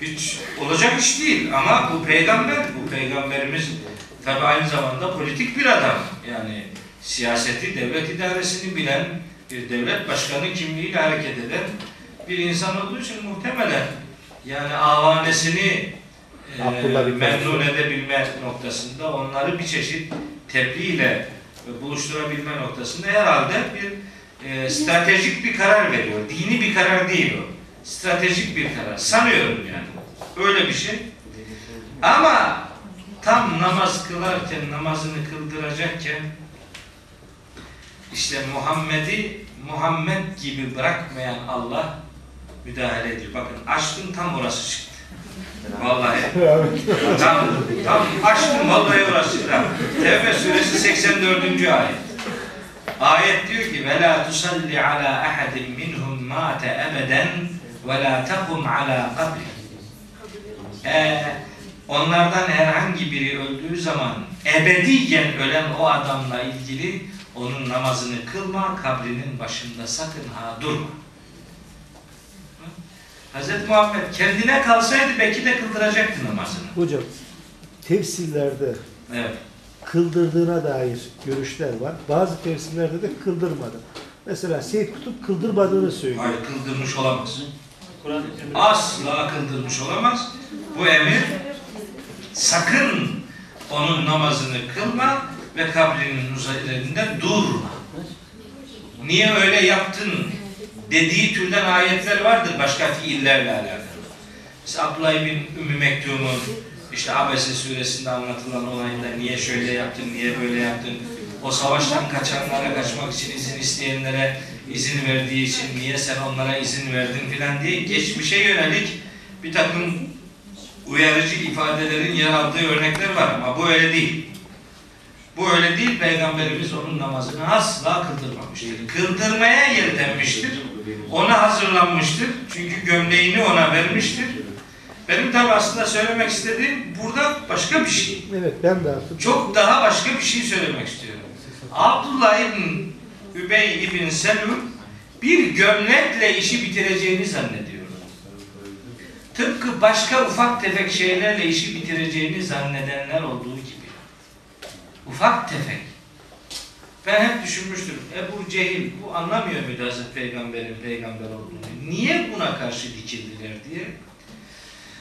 Speaker 1: Hiç olacak iş değil ama bu peygamber, bu peygamberimiz tabi aynı zamanda politik bir adam. Yani siyaseti, devlet idaresini bilen, bir devlet başkanı kimliğiyle hareket eden bir insan olduğu için muhtemelen yani avanesini e, memnun edebilme noktasında onları bir çeşit tebliğ buluşturabilme noktasında herhalde bir e, stratejik bir karar veriyor. Dini bir karar değil o. Stratejik bir karar. Sanıyorum yani. Öyle bir şey. Ama tam namaz kılarken, namazını kıldıracakken işte Muhammed'i Muhammed gibi bırakmayan Allah müdahale ediyor. Bakın açtım tam orası çıktı. Vallahi. tam, tam açtım vallahi orası çıktı. Tevbe suresi 84. ayet. Ayet diyor ki ve la tusalli ala ahadin minhum mate ebeden ve la takum ala kabri. Ee, onlardan herhangi biri öldüğü zaman ebediyen ölen o adamla ilgili onun namazını kılma, kabrinin başında sakın ha durma. Hz. Muhammed kendine kalsaydı belki de kıldıracaktı namazını.
Speaker 5: Hocam tefsirlerde
Speaker 1: Evet.
Speaker 5: kıldırdığına dair görüşler var. Bazı tefsirlerde de kıldırmadı. Mesela Seyyid Kutup kıldırmadığını söylüyor.
Speaker 1: Hayır kıldırmış olamaz. Asla kıldırmış olamaz. Bu emir sakın onun namazını kılma ve kabrinin üzerinde durma. Niye öyle yaptın dediği türden ayetler vardır başka fiillerle alakalı. Mesela Abdullah bin Ümmü Mektum'un işte Abese suresinde anlatılan olayında niye şöyle yaptın, niye böyle yaptın, o savaştan kaçanlara kaçmak için izin isteyenlere izin verdiği için niye sen onlara izin verdin filan diye geçmişe yönelik bir takım uyarıcı ifadelerin yer aldığı örnekler var ama bu öyle değil. Bu öyle değil. Peygamberimiz onun namazını asla kıldırmamıştır. Kıldırmaya yeltenmiştir. Ona hazırlanmıştır. Çünkü gömleğini ona vermiştir. Benim tabi aslında söylemek istediğim burada başka bir şey.
Speaker 5: Evet ben de artık
Speaker 1: Çok daha başka bir şey söylemek istiyorum. Abdullah İbn Übey İbn Selül bir gömlekle işi bitireceğini zannediyor. Tıpkı başka ufak tefek şeylerle işi bitireceğini zannedenler olduğu gibi. Ufak tefek. Ben hep düşünmüştüm. Ebu Cehil bu anlamıyor muydu Hazreti Peygamber'in peygamber olduğunu? Niye buna karşı dikildiler diye.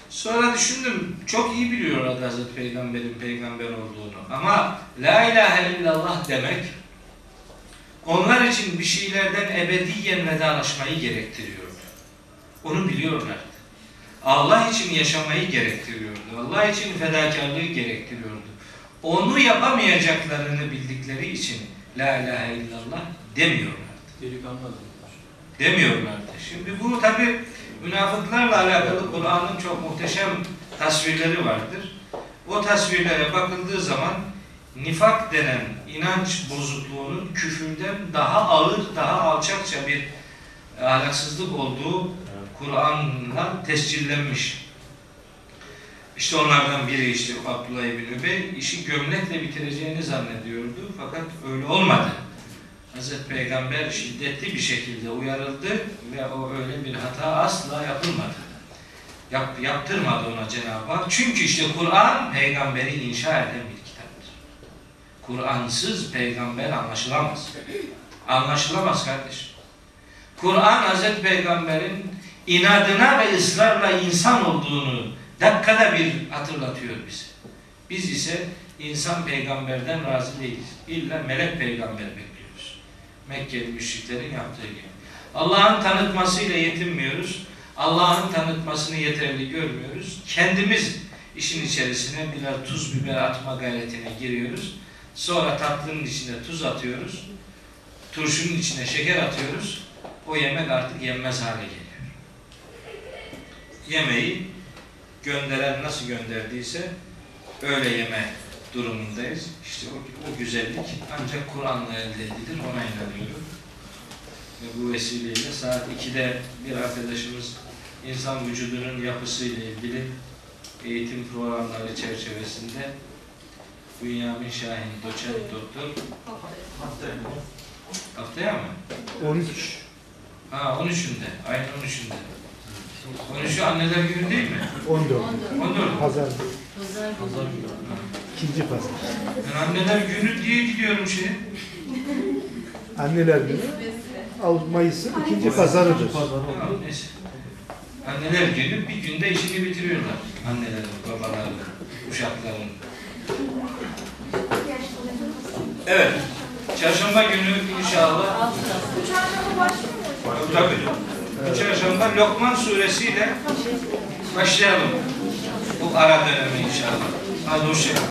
Speaker 1: Sonra düşündüm. Çok iyi biliyorlar Hazreti Peygamber'in peygamber olduğunu. Ama La ilahe illallah demek onlar için bir şeylerden ebediyen vedalaşmayı gerektiriyordu. Onu biliyorlardı. Allah için yaşamayı gerektiriyordu. Allah için fedakarlığı gerektiriyordu. Onu yapamayacaklarını bildikleri için La ilahe illallah demiyorlardı. Demiyorlardı. Şimdi bu tabi münafıklarla alakalı Kur'an'ın çok muhteşem tasvirleri vardır. O tasvirlere bakıldığı zaman nifak denen inanç bozukluğunun küfürden daha ağır, daha alçakça bir ahlaksızlık olduğu Kur'an'la tescillenmiş. İşte onlardan biri işte Abdullah İbni Übey işi gömlekle bitireceğini zannediyordu fakat öyle olmadı. Hazreti Peygamber şiddetli bir şekilde uyarıldı ve o öyle bir hata asla yapılmadı. Yap, yaptırmadı ona Cenab-ı Hak. Çünkü işte Kur'an peygamberi inşa eden bir kitaptır. Kur'ansız peygamber anlaşılamaz. Anlaşılamaz kardeşim. Kur'an Hazreti Peygamber'in inadına ve ısrarla insan olduğunu dakikada bir hatırlatıyor bize. Biz ise insan peygamberden razı değiliz. İlla melek peygamber bekliyoruz. Mekkeli müşriklerin yaptığı gibi. Allah'ın tanıtmasıyla yetinmiyoruz. Allah'ın tanıtmasını yeterli görmüyoruz. Kendimiz işin içerisine birer tuz biber atma gayretine giriyoruz. Sonra tatlının içine tuz atıyoruz. Turşunun içine şeker atıyoruz. O yemek artık yenmez hale geliyor. Yemeği gönderen nasıl gönderdiyse öyle yeme durumundayız. İşte o, o güzellik ancak Kur'an'la elde edilir. Ona inanıyorum. Ve bu vesileyle saat 2'de bir arkadaşımız insan vücudunun yapısıyla ilgili eğitim programları çerçevesinde Bünyamin Şahin doçent doktor haftaya mı?
Speaker 5: 13
Speaker 1: Ha 13'ünde. Ayın 13'ünde. 13'ü anneler günü değil mi?
Speaker 5: 14
Speaker 1: 14.
Speaker 5: pazar
Speaker 3: Pazar günü.
Speaker 5: ikinci pazar.
Speaker 1: Ben anneler günü diye gidiyorum şey.
Speaker 5: Anneler günü Mayıs'ın ikinci pazarıdır.
Speaker 1: Anneler günü bir günde işini bitiriyorlar. Annelerin, babaların, uşakların. Evet. Çarşamba günü inşallah
Speaker 2: Bu çarşamba başlıyor mu
Speaker 1: tabii. Bu çarşamba Lokman suresiyle başlayalım. Bu ara dönemi inşallah. Hadi hoşçakalın.